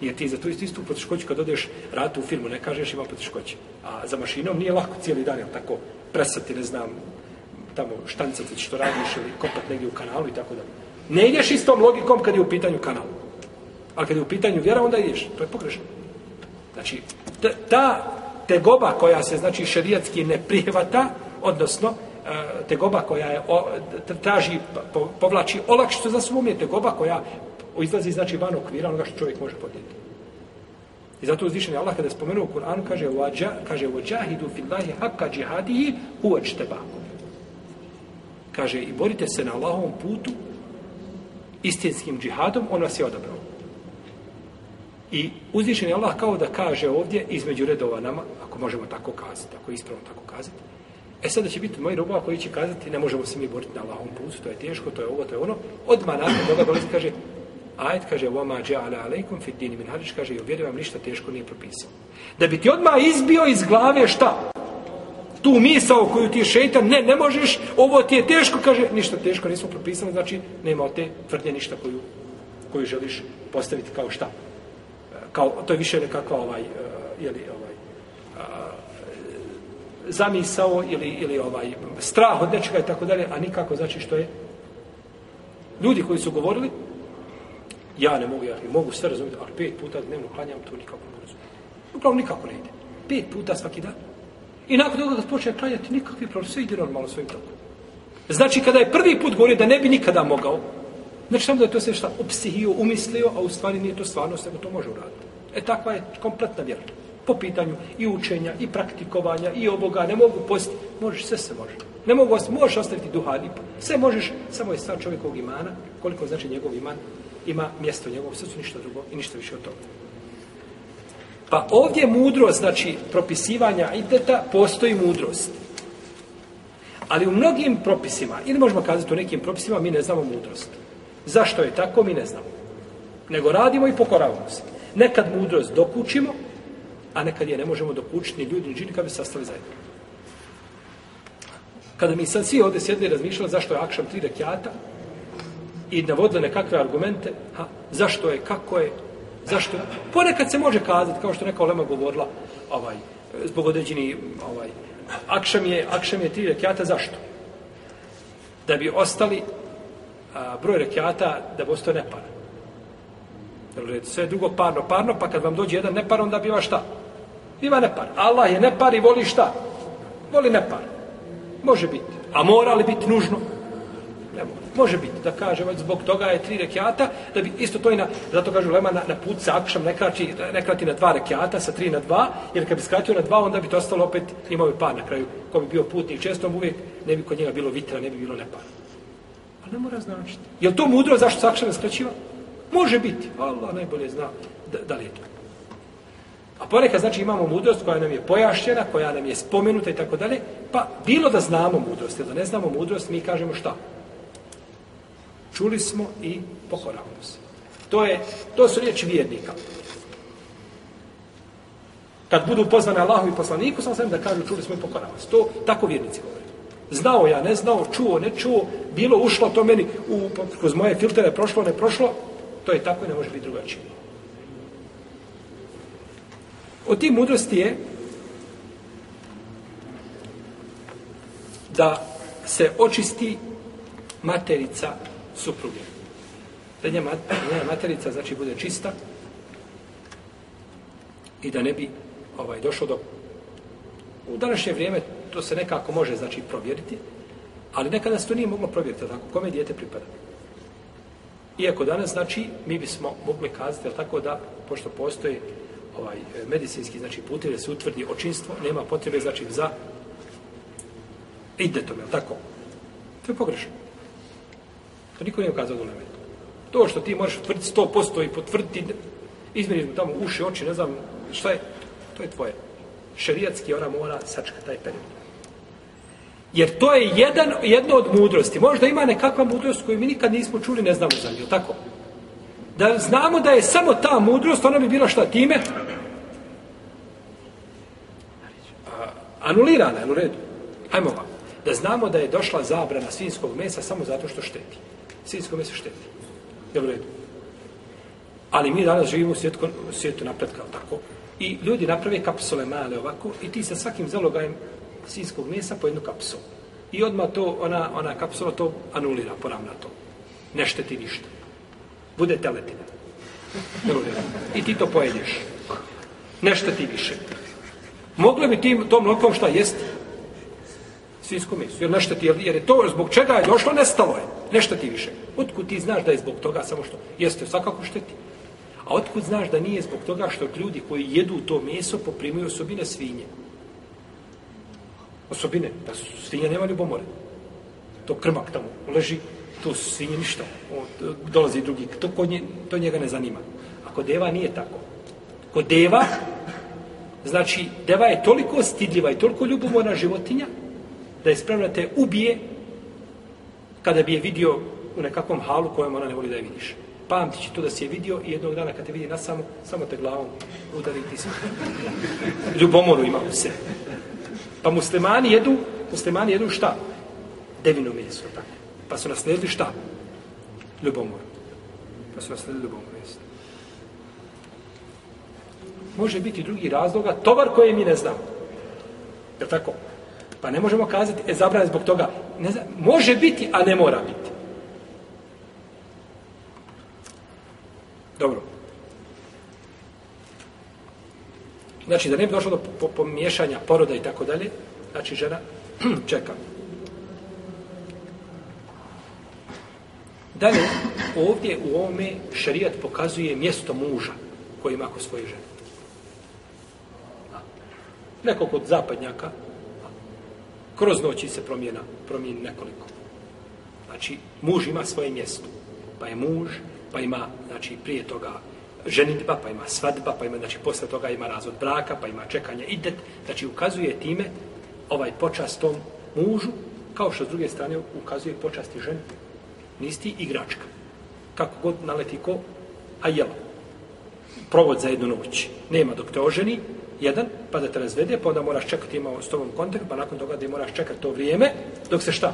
A: Jer ti za tu istu, istu poteškoću kad odeš ratu u firmu, ne kažeš ima poteškoće. A za mašinom nije lako cijeli dan, jel tako, presati, ne znam, tamo štancati što radiš ili kopat negdje u kanalu i tako da. Ne ideš istom logikom kad je u pitanju kanal. Ali kad je u pitanju vjera, onda ideš. To je pogrešno. Znači, ta tegoba koja se, znači, šerijatski ne prihvata, odnosno, e, tegoba koja je, traži, povlači olakšicu za svom je tegoba koja izlazi, znači, van okvira onoga što čovjek može podnijeti. I zato uzvišen je Allah kada je spomenuo u Kur'anu, kaže, kaže, وَجَاهِدُ فِي اللَّهِ حَقَّ جِهَادِهِ هُوَ اجْتَبَاكُمْ kaže i borite se na Allahovom putu istinskim džihadom, on vas je odabrao. I uzvišen je Allah kao da kaže ovdje između redova nama, ako možemo tako kazati, ako ispravno tako kazati, e sada će biti moji robova koji će kazati ne možemo se mi boriti na Allahovom putu, to je teško, to je ovo, to je ono. Odmah nakon toga dolazi kaže Ajet kaže وَمَا جَعَلَ عَلَيْكُمْ فِي الدِّينِ مِنْ حَدِشْ kaže i uvjerujem vam ništa teško nije propisao. Da bi ti odmah izbio iz glave šta? Tu misao koju ti šeitan, ne, ne možeš, ovo ti je teško, kaže, ništa teško nismo propisali, znači nema od te tvrdnje ništa koju, koju želiš postaviti kao šta. E, kao, to je više nekakva ovaj, e, uh, jeli, ovaj, uh, zamisao ili, ili ovaj, strah od nečega i tako dalje, a nikako znači što je ljudi koji su govorili, ja ne mogu, ja ne mogu sve razumjeti, ali pet puta dnevno klanjam, to nikako ne razumijem. Uglavnom nikako ne ide. Pet puta svaki dan. I nakon toga kad počne klanjati, nikakvi problem, sve ide normalno svojim tokom. Znači, kada je prvi put govorio da ne bi nikada mogao, znači samo da je to sve šta opsihio, umislio, a u stvari nije to stvarnost, nego to može uraditi. E takva je kompletna vjera. Po pitanju i učenja, i praktikovanja, i oboga, ne mogu postiti, možeš, sve se može. Ne mogu ostaviti, možeš ostaviti duhani, sve možeš, samo je stvar čovjekovog imana, koliko znači njegov iman ima mjesto u njegovom srcu, ništa drugo i ništa više od toga. Pa ovdje mudrost, znači propisivanja ideta, postoji mudrost. Ali u mnogim propisima, ili možemo kazati u nekim propisima, mi ne znamo mudrost. Zašto je tako, mi ne znamo. Nego radimo i pokoravamo se. Nekad mudrost dokučimo, a nekad je ne možemo dokučiti ni ljudi, ni džini, kad bi sastali zajedno. Kada mi sad svi ovdje sjedli i razmišljali zašto je akšam tri rekiata i navodili nekakve argumente, ha, zašto je, kako je, Zašto? Ponekad se može kazati, kao što neka Olema govorila, ovaj, zbog određeni, ovaj, akšam je, akšam je tri rekiata, zašto? Da bi ostali a, broj rekiata, da bi ostao nepar. Sve drugo parno, parno, pa kad vam dođe jedan nepar, onda biva šta? Biva nepar. Allah je nepar i voli šta? Voli nepar. Može biti. A mora li biti nužno? Može biti da kaže, zbog toga je tri rekiata, da bi isto to i na, zato kažu Lema, na, na put sa akšam ne krati, ne krati na dva rekiata, sa tri na dva, jer kad bi skratio na dva, onda bi to ostalo opet, imao bi par na kraju, ko bi bio putnik, često uvijek ne bi kod njega bilo vitra, ne bi bilo nepar. Pa ne mora značiti. Je to mudro zašto se akšam ne skraćiva? Može biti, Allah najbolje zna da, da li je to. A ponekad znači imamo mudrost koja nam je pojašćena, koja nam je spomenuta i tako dalje, pa bilo da znamo mudrost ili da ne znamo mudrost, mi kažemo šta? Čuli smo i pokoravamo se. To, je, to su riječi vjernika. Kad budu pozvane Allahu i poslaniku, sam sam da kažu, čuli smo i pokoravamo se. To tako vjernici govore. Znao ja, ne znao, čuo, ne čuo, bilo ušlo to meni u, kroz moje filtere, prošlo, ne prošlo, to je tako i ne može biti drugačije. Od tih mudrosti je da se očisti materica supruge. Da njena materica znači bude čista i da ne bi ovaj došlo do u današnje vrijeme to se nekako može znači provjeriti ali nekada se to nije moglo provjeriti tako? Kome dijete pripada? Iako danas znači mi bismo mogli kazati tako da pošto postoji ovaj medicinski znači putevi se utvrdi očinstvo nema potrebe znači za idetom je tako? To je pogrešno to niko nije ukazao do to što ti možeš utvrditi 100% i potvrditi izmjeriš mu tamo uši, oči, ne znam šta je, to je tvoje. Šerijatski ona mora sačka taj period. Jer to je jedan, jedno od mudrosti. Možda ima nekakva mudrost koju mi nikad nismo čuli, ne znamo za nju, tako? Da znamo da je samo ta mudrost, ona bi bila šta time? Anulirana, je u redu? Ajmo vam. Da znamo da je došla zabrana svinskog mesa samo zato što šteti. Svinsko meso šteti. Je u redu? Ali mi danas živimo u svijetu, u svijetu napretka, tako? I ljudi naprave kapsule male ovako i ti sa svakim zalogajem sinskog mesa po jednu kapsulu. I odmah to, ona, ona kapsula to anulira, poravna to. Ne šteti ništa. Bude teletina. I ti to pojedeš. Ne šteti više. Mogli bi tim tom mlokom šta jest? Svinsko meso. Jer ne ti, jer je to zbog čega je došlo, nestalo je. Nešto ti više. Otkud ti znaš da je zbog toga samo što? Jeste, svakako šteti. A otkud znaš da nije zbog toga što ljudi koji jedu to meso poprimaju osobine svinje? Osobine, da su svinje nema ljubomore. To krmak tamo leži, to su svinje ništa. O, e, dolazi drugi, to, kod nje, to njega ne zanima. A kod deva nije tako. Kod deva, znači, deva je toliko stidljiva i toliko ljubomorna životinja, da je spremna te ubije kada bi je vidio u nekakvom halu kojem ona ne voli da je vidiš pamti će to da si je vidio i jednog dana kad te vidi na samo, samo te glavom udari ti se. Ljubomoru ima u se. Pa muslimani jedu, muslimani jedu šta? Devino meso, tako. Pa su nasledili šta? Ljubomoru. Pa su nasledili ljubomoru meso. Može biti drugi razloga, tovar koje mi ne znamo. Je tako? Pa ne možemo kazati, e, zabrane zbog toga. Ne znam, može biti, a ne mora biti. Dobro. Znači, da ne bi došlo do pomiješanja poroda i tako dalje, znači žena <clears throat> čeka. Dalje, ovdje u ovome šarijat pokazuje mjesto muža koji ima ako svoje žene. Neko kod zapadnjaka, kroz noći se promjena, promijeni nekoliko. Znači, muž ima svoje mjesto. Pa je muž, pa ima, znači, prije toga ženitba, pa ima svadba, pa ima, znači, posle toga ima razvod braka, pa ima čekanje idet, znači, ukazuje time ovaj počast tom mužu, kao što s druge strane ukazuje počasti ženi. Nisti igračka. Kako god naleti ko, a jela. Provod za jednu noć. Nema dok te oženi, jedan, pa da te razvede, pa onda moraš čekati imao s tobom kontakt, pa nakon toga da moraš čekati to vrijeme, dok se šta?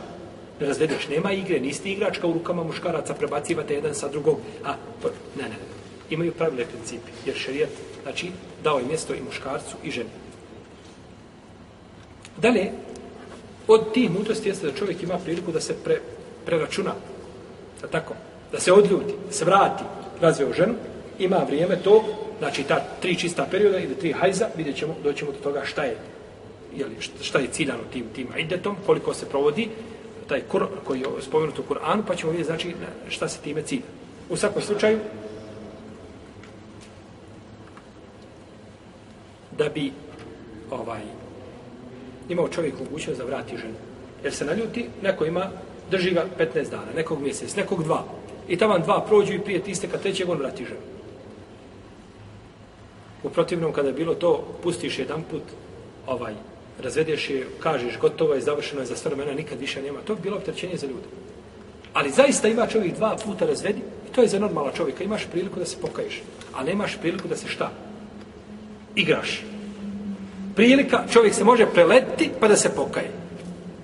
A: ne razvedeš, nema igre, niste igračka u rukama muškaraca, prebacivate jedan sa drugog, a, ne, ne, ne, imaju pravile principi, jer šerijat, znači, dao je mjesto i muškarcu i ženi. Dalje, od tih mudrosti jeste da čovjek ima priliku da se pre, preračuna, da tako, da se odljuti, da se vrati, razveo ženu, ima vrijeme to, znači ta tri čista perioda ili tri hajza, vidjet ćemo, doćemo do toga šta je, jeli, šta je ciljano tim, tim idetom, koliko se provodi, taj kur koji je spomenut u Kur'anu, pa ćemo vidjeti znači šta se time cilja. U svakom slučaju, da bi ovaj imao čovjek mogućnost da vrati ženu. Jer se naljuti, neko ima, drži ga 15 dana, nekog mjesec, nekog dva. I tamo dva prođu i prije tiste kad trećeg on vrati ženu. U protivnom, kada je bilo to, pustiš jedan put ovaj, razvedeš je, kažeš, gotovo je, završeno je za sve vremena, nikad više nema. To bi bilo optrećenje za ljude. Ali zaista ima čovjek dva puta razvedi I to je za normala čovjeka. Imaš priliku da se pokaješ, a nemaš priliku da se šta? Igraš. Prilika, čovjek se može preletiti pa da se pokaje.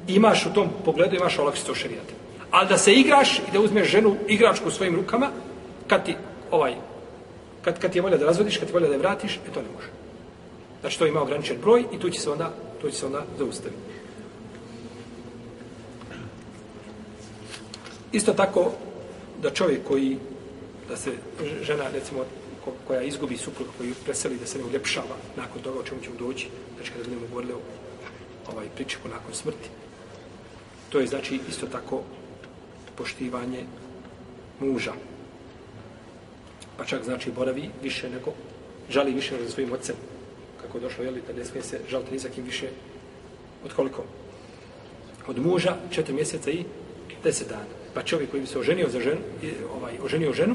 A: Imaš u tom pogledu, imaš olakšicu šarijata. Ali da se igraš i da uzmeš ženu igračku u svojim rukama, kad ti ovaj, kad, kad ti je volja da razvodiš, kad ti je volja da je vratiš, e to ne može. Znači to ima ograničen broj i tu će se onda, tu će se onda zaustaviti. Isto tako da čovjek koji, da se žena, recimo, koja izgubi suprug, koji preseli da se ne uljepšava nakon toga o čemu ćemo doći, znači kada budemo govorili o ovaj, pričiku nakon smrti. To je znači isto tako poštivanje muža. Pa čak znači boravi više nego, žali više nego za svojim ocem. Kako je došlo, jeli, da ne smije se žaliti ni za kim više od koliko? Od muža četiri mjeseca i deset dana pa čovjek koji bi se oženio za ženu, ovaj, oženio ženu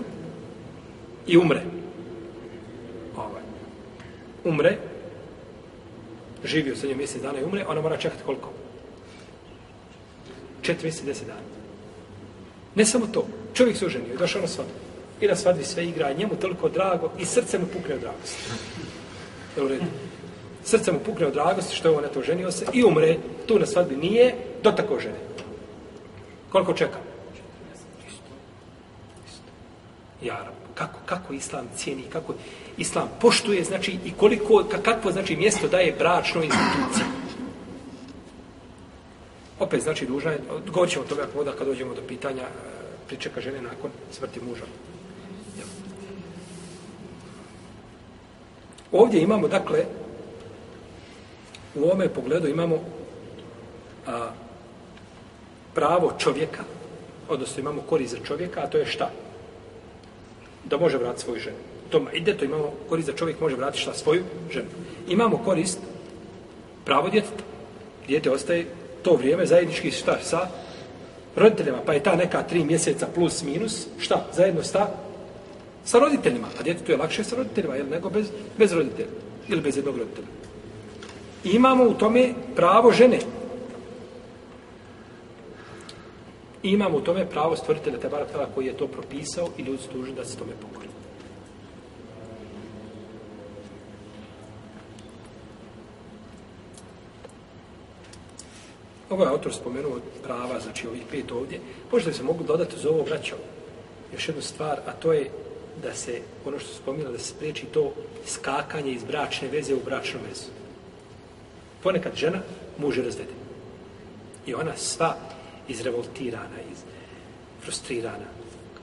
A: i umre. Ovaj, umre, živio sa njom mjesec dana i umre, ona mora čekati koliko? Četiri mjeseci, deset dana. Ne samo to, čovjek se oženio i došao na svadbu. I na svadbi sve igra, njemu toliko drago i srce mu pukne od dragosti. Jel u redu? Srce mu pukne od dragosti što je on eto ženio se i umre, tu na svadbi nije, do tako žene. Koliko čeka? Ja, kako, kako islam cijeni, kako islam poštuje, znači, i koliko, kakvo, znači, mjesto daje bračnoj instituciji. Opet, znači, dužna je, govorit ćemo o toga kada dođemo do pitanja e, pričeka žene nakon smrti muža. Ovdje imamo, dakle, u ovome pogledu imamo a, pravo čovjeka, odnosno imamo korist za čovjeka, a to je šta? da može vratiti svoju ženu. To ide, to imamo korist za čovjek može vratiti šta svoju ženu. Imamo korist pravo djeteta. Djete ostaje to vrijeme zajednički šta sa roditeljima, pa je ta neka tri mjeseca plus minus, šta, zajedno sta sa roditeljima. A djetetu je lakše sa roditeljima, jel, nego bez, bez roditelja. Ili bez jednog roditelja. I imamo u tome pravo žene. I imamo u tome pravo stvoritelja Tebara Tala koji je to propisao i ljudi su dužni da se tome pokori. Ovo je autor spomenuo prava, znači ovih pet ovdje. Možda se mogu dodati za ovo vraćao još jednu stvar, a to je da se, ono što se spominjalo, da se spriječi to skakanje iz bračne veze u bračnu vezu. Ponekad žena muže razvede. I ona sva izrevoltirana, iz frustrirana.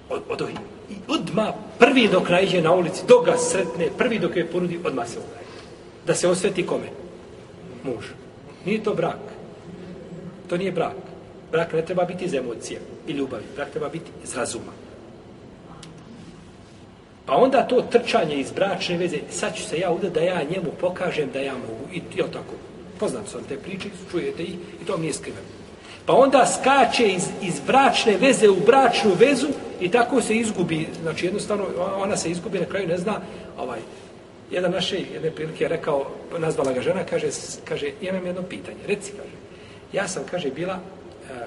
A: Od, od ovih. I odma prvi dok naiđe na ulici, dok ga sretne, prvi dok je ponudi, odma se udaje. Da se osveti kome? Muž. Nije to brak. To nije brak. Brak ne treba biti iz emocije i ljubavi. Brak treba biti iz razuma. Pa onda to trčanje iz bračne veze, sad ću se ja udati da ja njemu pokažem da ja mogu. I, jel tako. Poznat sam te priče, čujete ih i to mi nije skriveno. Pa onda skače iz, iz bračne veze u bračnu vezu i tako se izgubi. Znači jednostavno ona se izgubi na kraju ne zna. Ovaj, jedan naše jedne prilike je rekao, nazvala ga žena, kaže, kaže imam jedno pitanje. Reci, kaže, ja sam, kaže, bila, e,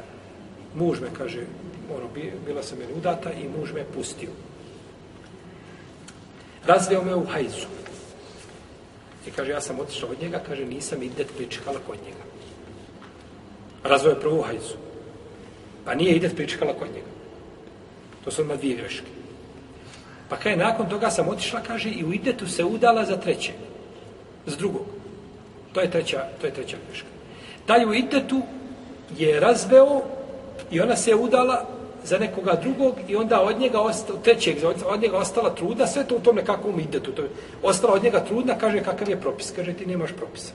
A: muž me, kaže, ono, bila sam je udata i muž me pustio. Razveo me u hajzu. I kaže, ja sam otišao od njega, kaže, nisam idet pričekala kod njega razvoje prvu hajzu. Pa nije idet pričekala kod njega. To su odmah dvije greške. Pa kaj nakon toga sam otišla, kaže, i u idetu se udala za treće. Za drugog. To je treća, to je treća greška. Taj u idetu je razveo i ona se udala za nekoga drugog i onda od njega ostala, trećeg, od njega ostala trudna, sve to u tom nekakvom idetu. To je, ostala od njega trudna, kaže kakav je propis. Kaže ti nemaš propisa.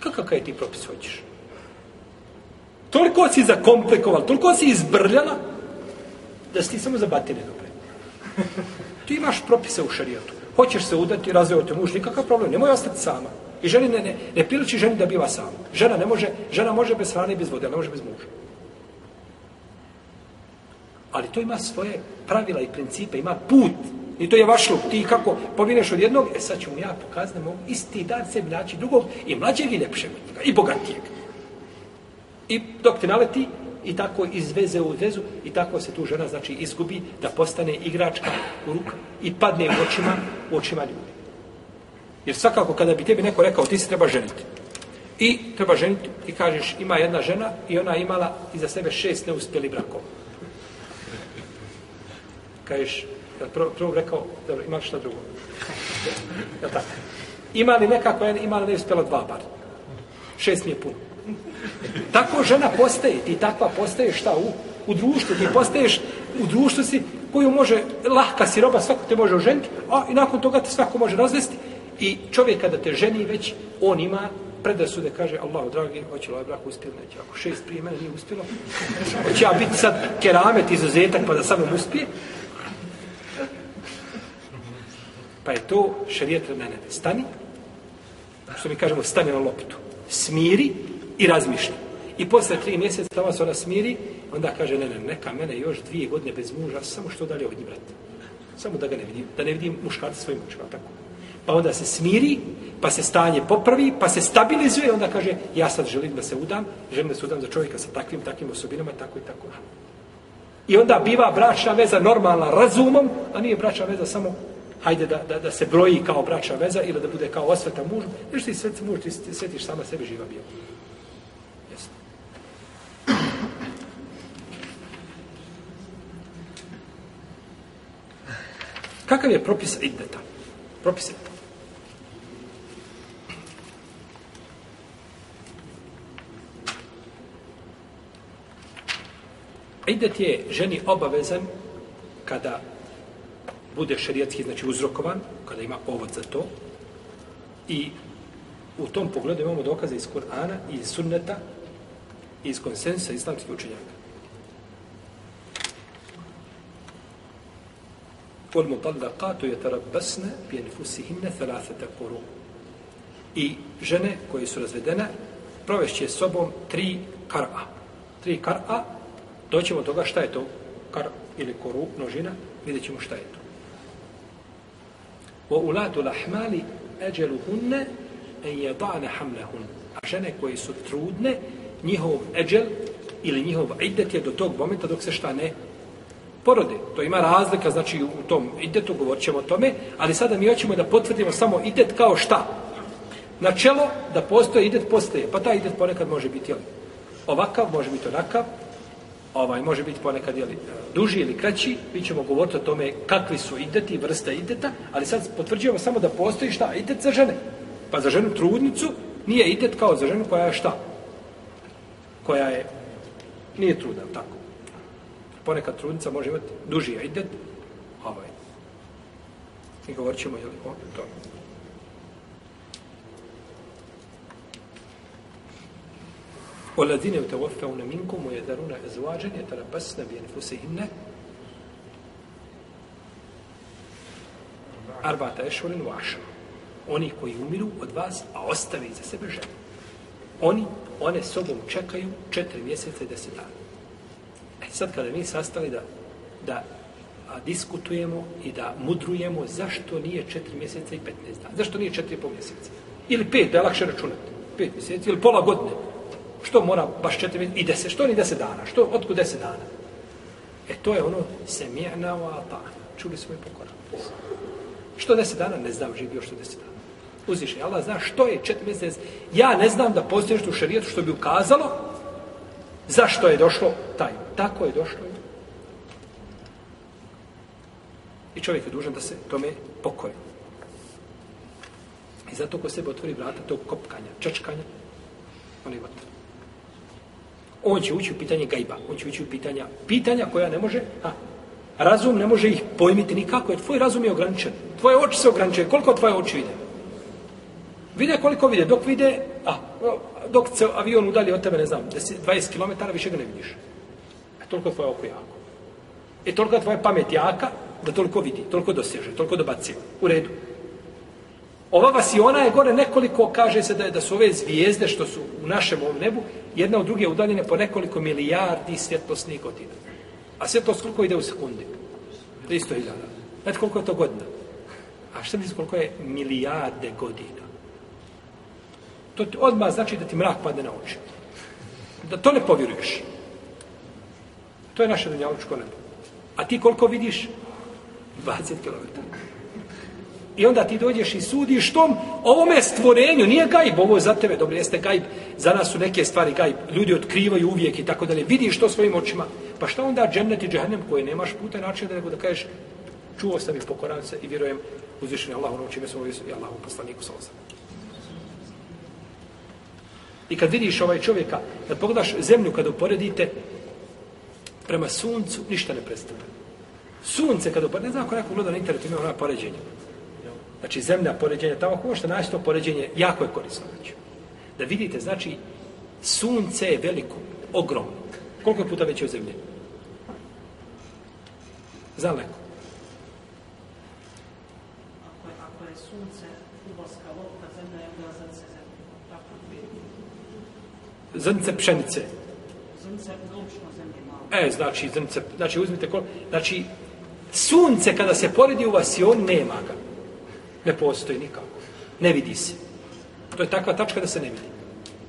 A: Kakav je ti propis hoćeš? Toliko si zakomplikovala, toliko si izbrljala, da si ti samo za batine dobre. <laughs> Ti imaš propise u šarijatu. Hoćeš se udati, razveo te muž, nikakav problem, nemoj ostati sama. I ženi ne, ne, ne piliči ženi da biva sama. Žena ne može, žena može bez hrane i bez vode, ne može bez muža. Ali to ima svoje pravila i principe, ima put. I to je vaš luk. Ti kako povineš od jednog, e sad ću mu ja pokazati, mogu isti dan sebi naći drugog i mlađeg i lepšeg i bogatijeg. I dok te naleti, i tako izveze u vezu i tako se tu žena znači izgubi da postane igračka u ruka i padne u očima, u očima ljudi. Jer svakako kada bi tebi neko rekao ti se treba ženiti. I treba ženiti i kažeš ima jedna žena i ona imala iza sebe šest neuspjeli brakova. Kažeš, prvo, prvo rekao, dobro, imaš šta drugo. Ja tako. Ima li neka koja ima li neuspjela dva bar? Šest mi je puno. Tako žena postaje, ti takva postaje šta u, u društvu, ti postaješ u društvu si koju može, lahka si roba, svako te može oženiti, a i nakon toga te svako može razvesti. I čovjek kada te ženi već, on ima predrasude, kaže, Allah, dragi, hoće li ovaj brak uspjeti, neće, ako šest prije mene nije uspjelo, hoće ja biti sad keramet, izuzetak, pa da samo uspije. Pa je to šarijet ne, ne, stani, što mi kažemo, stani na loptu, smiri i razmišlja. I posle tri mjeseca tamo se ona smiri, onda kaže, ne, ne, neka mene još dvije godine bez muža, samo što dalje od njih, brate. Samo da ga ne vidim, da ne vidim muškarca svojim očima, tako. Pa onda se smiri, pa se stanje popravi, pa se stabilizuje, onda kaže, ja sad želim da se udam, želim da se udam za čovjeka sa takvim, takvim osobinama, tako i tako. I onda biva bračna veza normalna razumom, a nije bračna veza samo hajde da, da, da se broji kao bračna veza ili da bude kao osveta muž, jer ti sveti muž, ti svetiš sama sebe živa bio. Jesno. Kakav je propis iddeta? Propis iddeta. Idet je ženi obavezan kada bude šerijatski znači uzrokovan, kada ima povod za to. I u tom pogledu imamo dokaze iz Kur'ana i iz sunneta i iz konsensa islamskih učenjaka. والمطلقات يتربصن بانفسهن ثلاثه قروء i žene koje su razvedene provešće sobom tri kar'a. Tri kar'a, doćemo toga šta je to kar ili koru, množina, vidjet ćemo šta je to. وَأُلَاتُ الْأَحْمَالِ أَجَلُهُنَّ أَنْ يَضَعْنَ حَمْلَهُنَّ A žene koje su trudne, njihov eđel ili njihov idet je do tog momenta dok se šta ne porode. To ima razlika, znači u tom idetu govorit ćemo o tome, ali sada mi hoćemo da potvrdimo samo idet kao šta. Načelo da postoje idet postoje, pa taj idet ponekad može biti jel, ovakav, može biti onakav, ovaj može biti ponekad jeli, duži ili kraći, mi ćemo govoriti o tome kakvi su ideti, vrsta ideta, ali sad potvrđujemo samo da postoji šta, idet za žene. Pa za ženu trudnicu nije idet kao za ženu koja je šta? Koja je, nije trudna, tako. Ponekad trudnica može imati duži idet, ovaj. I govorit ćemo jeli, o tome. والذين يتوفون منكم ويذرون أزواجا يتربصن بأنفسهن أربعة أشهر وعشر oni koji umiru od vas, a ostave iza sebe žene. Oni, one sobom čekaju četiri mjeseca i deset dana. E sad kada mi sastali da, da a, diskutujemo i da mudrujemo zašto nije četiri mjeseca i petnaest dana, zašto nije četiri i pol mjeseca, ili pet, da je lakše računati, pet mjeseci, ili pola godine, Što mora baš četiri i deset? Što ni deset dana? Što, otkud deset dana? E to je ono se mjena o ata. Čuli smo i pokorali. Što deset dana? Ne znam živio što deset dana. Uzviše, Allah zna što je četiri mjesec. Ja ne znam da postoji što u šarijetu što bi ukazalo zašto je došlo taj. Tako je došlo. I čovjek je dužan da se tome pokori. I zato ko sebe otvori vrata tog kopkanja, čačkanja, on je vatr on će ući u pitanje gajba, on će ući u pitanja, pitanja koja ne može, a, razum ne može ih pojmiti nikako, jer tvoj razum je ograničen. Tvoje oči se ograničuje, koliko tvoje oči vide? Vide koliko vide, dok vide, a, dok se avion udalje od tebe, ne znam, 20 km, više ga ne vidiš. E, toliko tvoje oko jako. E toliko tvoja pamet jaka, da toliko vidi, toliko doseže, toliko dobaci. U redu. Ova vasiona je gore nekoliko, kaže se da, je, da su ove zvijezde što su u našem ovom nebu, jedna od druge udaljene po nekoliko milijardi svjetlosnih godina. A svjetlost koliko ide u sekundi? 300 hiljada. Znate koliko je to godina? A što misli koliko je milijarde godina? To ti odmah znači da ti mrak padne na oči. Da to ne povjeruješ. To je naše dunjalučko nebo. A ti koliko vidiš? 20 km. I onda ti dođeš i sudiš tom ovome stvorenju, nije gajb, ovo je za tebe, dobro, jeste gajb, za nas su neke stvari gajb, ljudi otkrivaju uvijek i tako dalje, vidiš to svojim očima, pa šta onda džennet i džahnem koje nemaš puta načina da nego da kažeš, čuo sam i pokoran se i vjerujem uzvišenje Allahu ono čime smo i Allahu poslaniku sa osam. I kad vidiš ovaj čovjeka, kad pogledaš zemlju, kad uporedite prema suncu, ništa ne predstavlja. Sunce, kad uporedite, ne znam ako neko gleda na internetu, ima ona poređenja. Znači, zemlja poređenja, tamo ako možete naći to poređenje, jako je korisno. Znači. Da vidite, znači, sunce je veliko, ogromno. Koliko je puta veće od zemlje? Znam neko.
B: Ako je, ako je sunce uboska lopta, zemlja je bila zrnce zemlje. Tako je.
A: Zrnce pšenice.
B: Zrnce glučno zemlje malo.
A: E, znači, zrnce, znači, uzmite koliko, znači, sunce kada se poredi u vas i on nema ga. Ne postoji nikako. Ne vidi se. To je takva tačka da se ne vidi.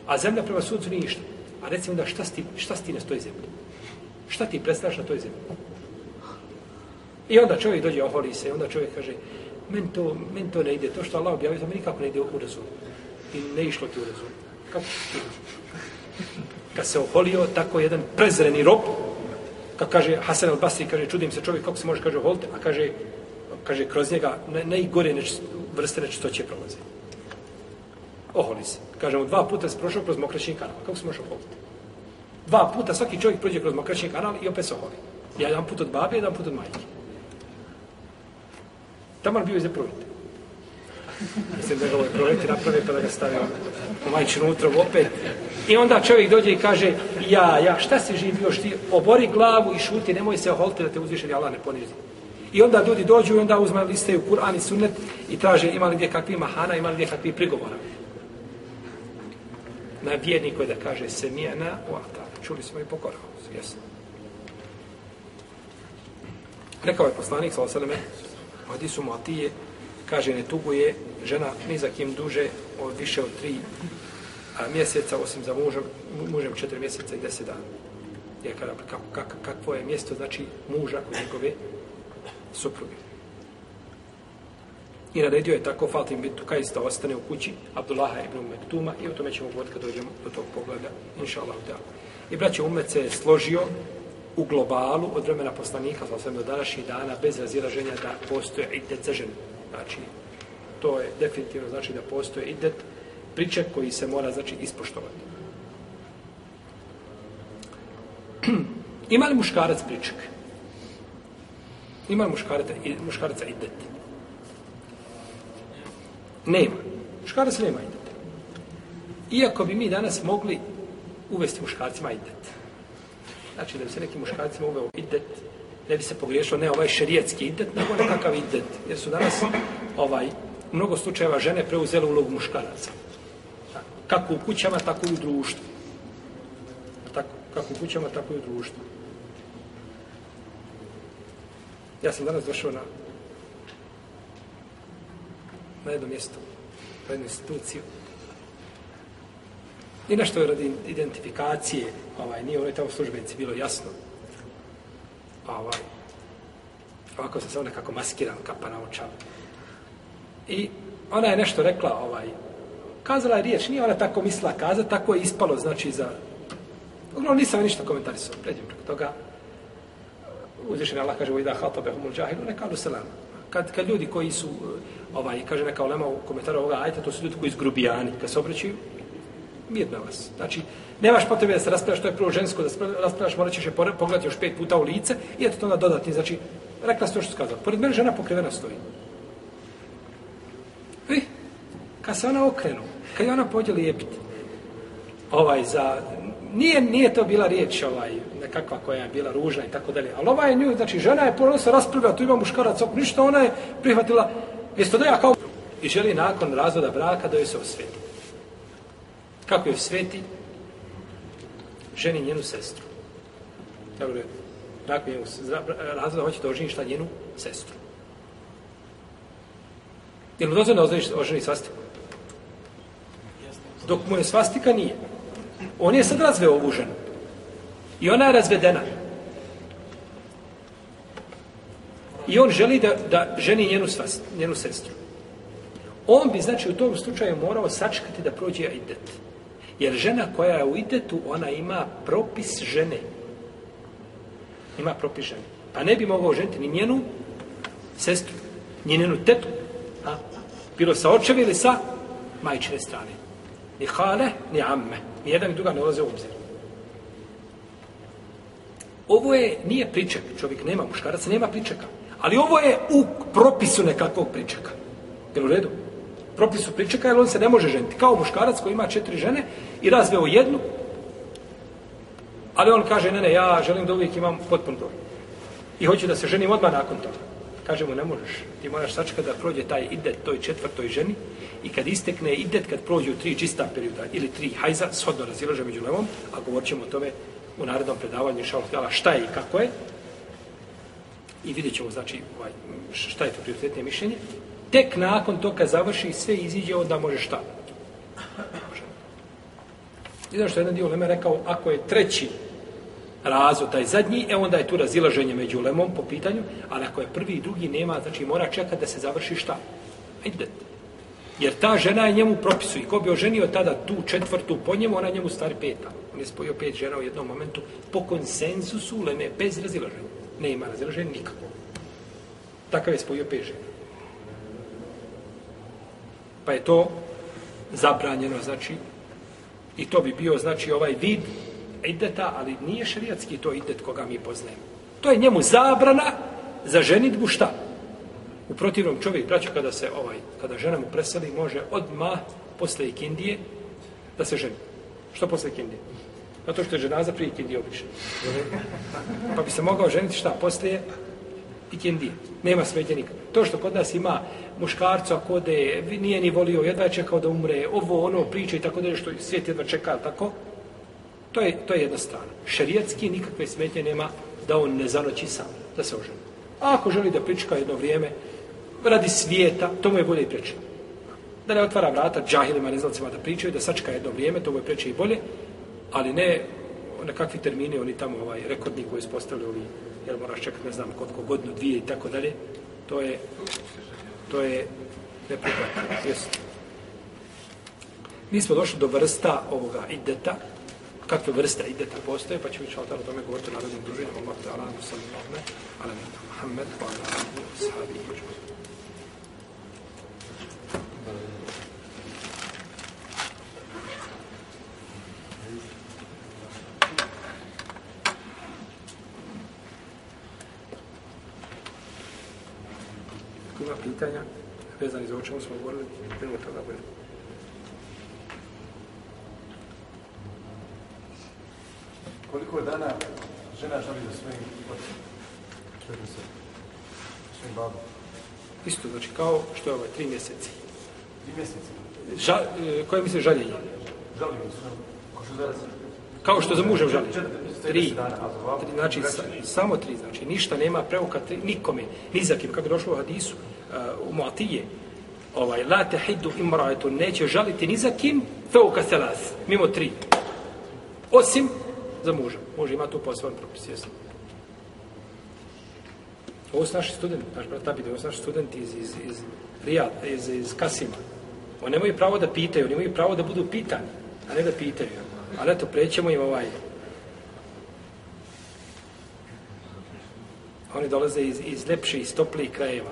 A: A zemlja prema suncu nije ništa. A recimo da šta sti, šta stine na toj zemlji? Šta ti predstavljaš na toj zemlji? I onda čovjek dođe, oholi se, i onda čovjek kaže, men to, men to ne ide, to što Allah objavio, to mi nikako ne ide u razum. I ne išlo ti u razum. Kako Kad se oholio, tako jedan prezreni rob, kad kaže Hasan al-Basri, kaže, čudim se čovjek, kako se može, kaže, oholite, a kaže, kaže, kroz njega ne, najgore neč, vrste nečistoće prolaze. Oholi se. Kažemo, dva puta se prošao kroz mokraćni kanal. Kako se može oholiti? Dva puta svaki čovjek prođe kroz mokraćni kanal i opet se oholi. Jedan put od babe, jedan put od majke. Tamar bio iza provjete. Mislim da ga ovaj provjeti naprave pa da ga stave u majčinu utrovu opet. I onda čovjek dođe i kaže, ja, ja, šta si živ još ti? Obori glavu i šuti, nemoj se oholiti da te uzviše, Allah ne ponizi. I onda ljudi dođu i onda uzme listaju Kur'an i sunnet i traže ima li gdje kakvi mahana, ima li gdje kakvi prigovora. Na vjerniku je da kaže se u ata. Čuli smo i pokorao. Jesno. Rekao je poslanik, sa osaleme, su hadisu Muatije, kaže, ne tuguje žena ni za kim duže od više od tri a, mjeseca, osim za mužem, mužem četiri mjeseca i deset dana. Je kada, kako, kako, kakvo je mjesto, znači muža kod njegove supruge. I naredio je tako Fatim bin Tukajs da ostane u kući Abdullaha ibn Mektuma i o tome ćemo govoriti kad dođemo do tog pogleda, inša Allah. I braće Umet se je složio u globalu od vremena poslanika, sa do današnjih dana, bez razilaženja da postoje idet za ženu. Znači, to je definitivno znači da postoje idet priče koji se mora znači ispoštovati. <clears throat> Ima li muškarac priček? Ima li muškaraca, muškaraca dete. Nema. Muškarac nema idet. Iako bi mi danas mogli uvesti muškarcima idet. Znači da bi se nekim muškarcima uveo idet, ne bi se pogriješilo ne ovaj šerijetski idet, nego nekakav idet. Jer su danas ovaj, u mnogo slučajeva žene preuzele ulogu muškaraca. Kako u kućama, tako i u društvu. Tako, kako u kućama, tako i u društvu. Ja sam danas došao na na jedno mjesto, na jednu instituciju. I nešto je radi identifikacije, ovaj, nije onaj tamo službenici bilo jasno. Pa ovaj, ovako sam se ono nekako maskiran, kapa na očavu. I ona je nešto rekla, ovaj, kazala je riječ, nije ona tako mislila kazati, tako je ispalo, znači za... Uglavnom nisam ništa komentarisao, pređem preko toga. Uzvišen Allah kaže, da hata behumul džahilu, ne kalu selam. Kad, kad ljudi koji su, eh, ovaj, kaže neka olema u komentaru ovoga ajta, to su ljudi koji su grubijani, kad se obraćaju, mirno vas. Znači, nemaš potrebe da se raspravljaš, to je prvo žensko, da se raspravljaš, morat ćeš je pogledati još pet puta u lice i eto to onda dodatni, znači, rekla se to što skazala. Pored mene žena pokrivena stoji. I, kad se ona okrenu, kad je ona pođe lijepiti, ovaj, za, nije, nije to bila riječ, ovaj, kakva koja je bila ružna i tako dalje, ali ova je nju, znači, žena je ponovno se raspravlja, tu ima muškarac, ništa, ona je prihvatila, mjesto da ja kao, i želi nakon razvoda braka da joj se osveti. Kako joj sveti? Ženi njenu sestru. Dobro, nakon njenu razvoda hoće da oženi šta njenu sestru. Je li dozvoljeno oženi svastiku? Dok mu je svastika nije. On je sad razveo ovu ženu. I ona je razvedena. i on želi da, da ženi njenu, svas, njenu sestru. On bi, znači, u tom slučaju morao sačekati da prođe idet. Jer žena koja je u idetu, ona ima propis žene. Ima propis žene. Pa ne bi mogao ženiti ni njenu sestru, ni njenu tetu. A? Bilo sa očevi ili sa majčine strane. Ni hale, ni amme. Ni jedan i druga ne ulaze u obzir. Ovo je, nije priček, čovjek nema muškaraca, nema pričeka. Ali ovo je u propisu nekakvog pričeka. Jel u redu? Propisu pričeka, jer on se ne može ženiti. Kao muškarac koji ima četiri žene i razveo jednu, ali on kaže, ne, ne, ja želim da uvijek imam potpun broj. I hoću da se ženim odmah nakon toga. Kaže mu, ne možeš. Ti moraš sačekati da prođe taj idet toj četvrtoj ženi i kad istekne idet, kad prođu tri čista perioda ili tri hajza, shodno razilaže među levom, a govorit ćemo o tome u narednom predavanju šalotela šta je i kako je. I vidjet ćemo, znači, ovaj, šta je to prioritetnije mišljenje. Tek nakon toga završi sve iziđe, onda može šta? Može. I znaš što jedan dio Lema rekao, ako je treći razvod, taj zadnji, e onda je tu razilaženje među lemom po pitanju, ali ako je prvi i drugi nema, znači mora čekati da se završi šta? Ajde. Jer ta žena je njemu propisu i ko bi oženio tada tu četvrtu po njemu, ona njemu stari peta. On je spojio pet žena u jednom momentu po konsenzusu uleme, bez razilaženja. Ne ima razilaženja nikako. Takav je spojio pet žena. Pa je to zabranjeno, znači, i to bi bio, znači, ovaj vid ideta, ali nije šerijatski to idet koga mi poznajemo. To je njemu zabrana za ženitbu šta? U protivnom čovjek, braću, kada se ovaj, kada žena mu preseli, može odmah posle ikindije da se ženi. Što posle ikindije? Zato što je ženaza prije ikindije obično. Pa bi se mogao ženiti šta? Poslije ikindije. Nema smetnje nikada. To što kod nas ima muškarca kode, nije ni volio, jedva je čekao da umre, ovo, ono, priča i tako da što svijet jedva čeka, tako, To je, to je jedna strana. Šerijetski nikakve smetnje nema da on ne zanoći sam, da se oženi. A ako želi da prička jedno vrijeme, radi svijeta, to mu je bolje i preče. Da ne otvara vrata džahilima, neznalcima da pričaju, da sačka jedno vrijeme, to mu je preče i bolje, ali ne na kakvi termini oni tamo ovaj rekordni koji su ovi, jer moraš čekati ne znam koliko godinu, dvije i tako dalje, to je to je neprihvatno. Mi smo došli do vrsta ovoga ideta, kakve vrste ideta postoje, pa ćemo ćemo o tome govoriti na radnim druženima, Allah ta'ala, sallallahu ala Muhammed, wa ala alihi, sahabi i Ima pitanja vezani za o čemu smo govorili, prema toga budemo.
C: Koliko dana žena želi za svojim ocem? Svojim babom?
A: Isto, znači kao što je ovaj, tri mjeseci.
C: Tri mjeseci?
A: Ža, e, koje misle žaljenje?
C: Žalim se. Ko što zara
A: Kao što za mužem žali. Tri. Tri znači, sa, samo tri. Znači, ništa nema preuka tri, nikome. Ni za kim. Kako je došlo u hadisu, Eh, uh, Muatije, ovaj, la te hiddu imraetu, neće žaliti ni za kim, feuka selas, mimo tri. Osim za muža. Može ima tu poseban propis, jesno. Ovo su naši studenti, naš brat Abide, ovo su naši studenti iz, iz, iz Rijad, iz, iz Kasima. Oni nemaju pravo da pitaju, oni imaju pravo da budu pitani, a ne da pitaju. Ali eto, prećemo im ovaj... Oni dolaze iz, iz lepše, iz toplijih krajeva.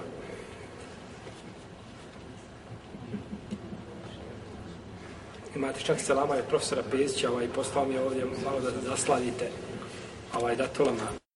A: Imate čak selama je profesora Pezića, ovaj, poslao mi ovdje malo da zasladite, ovaj, da to lama.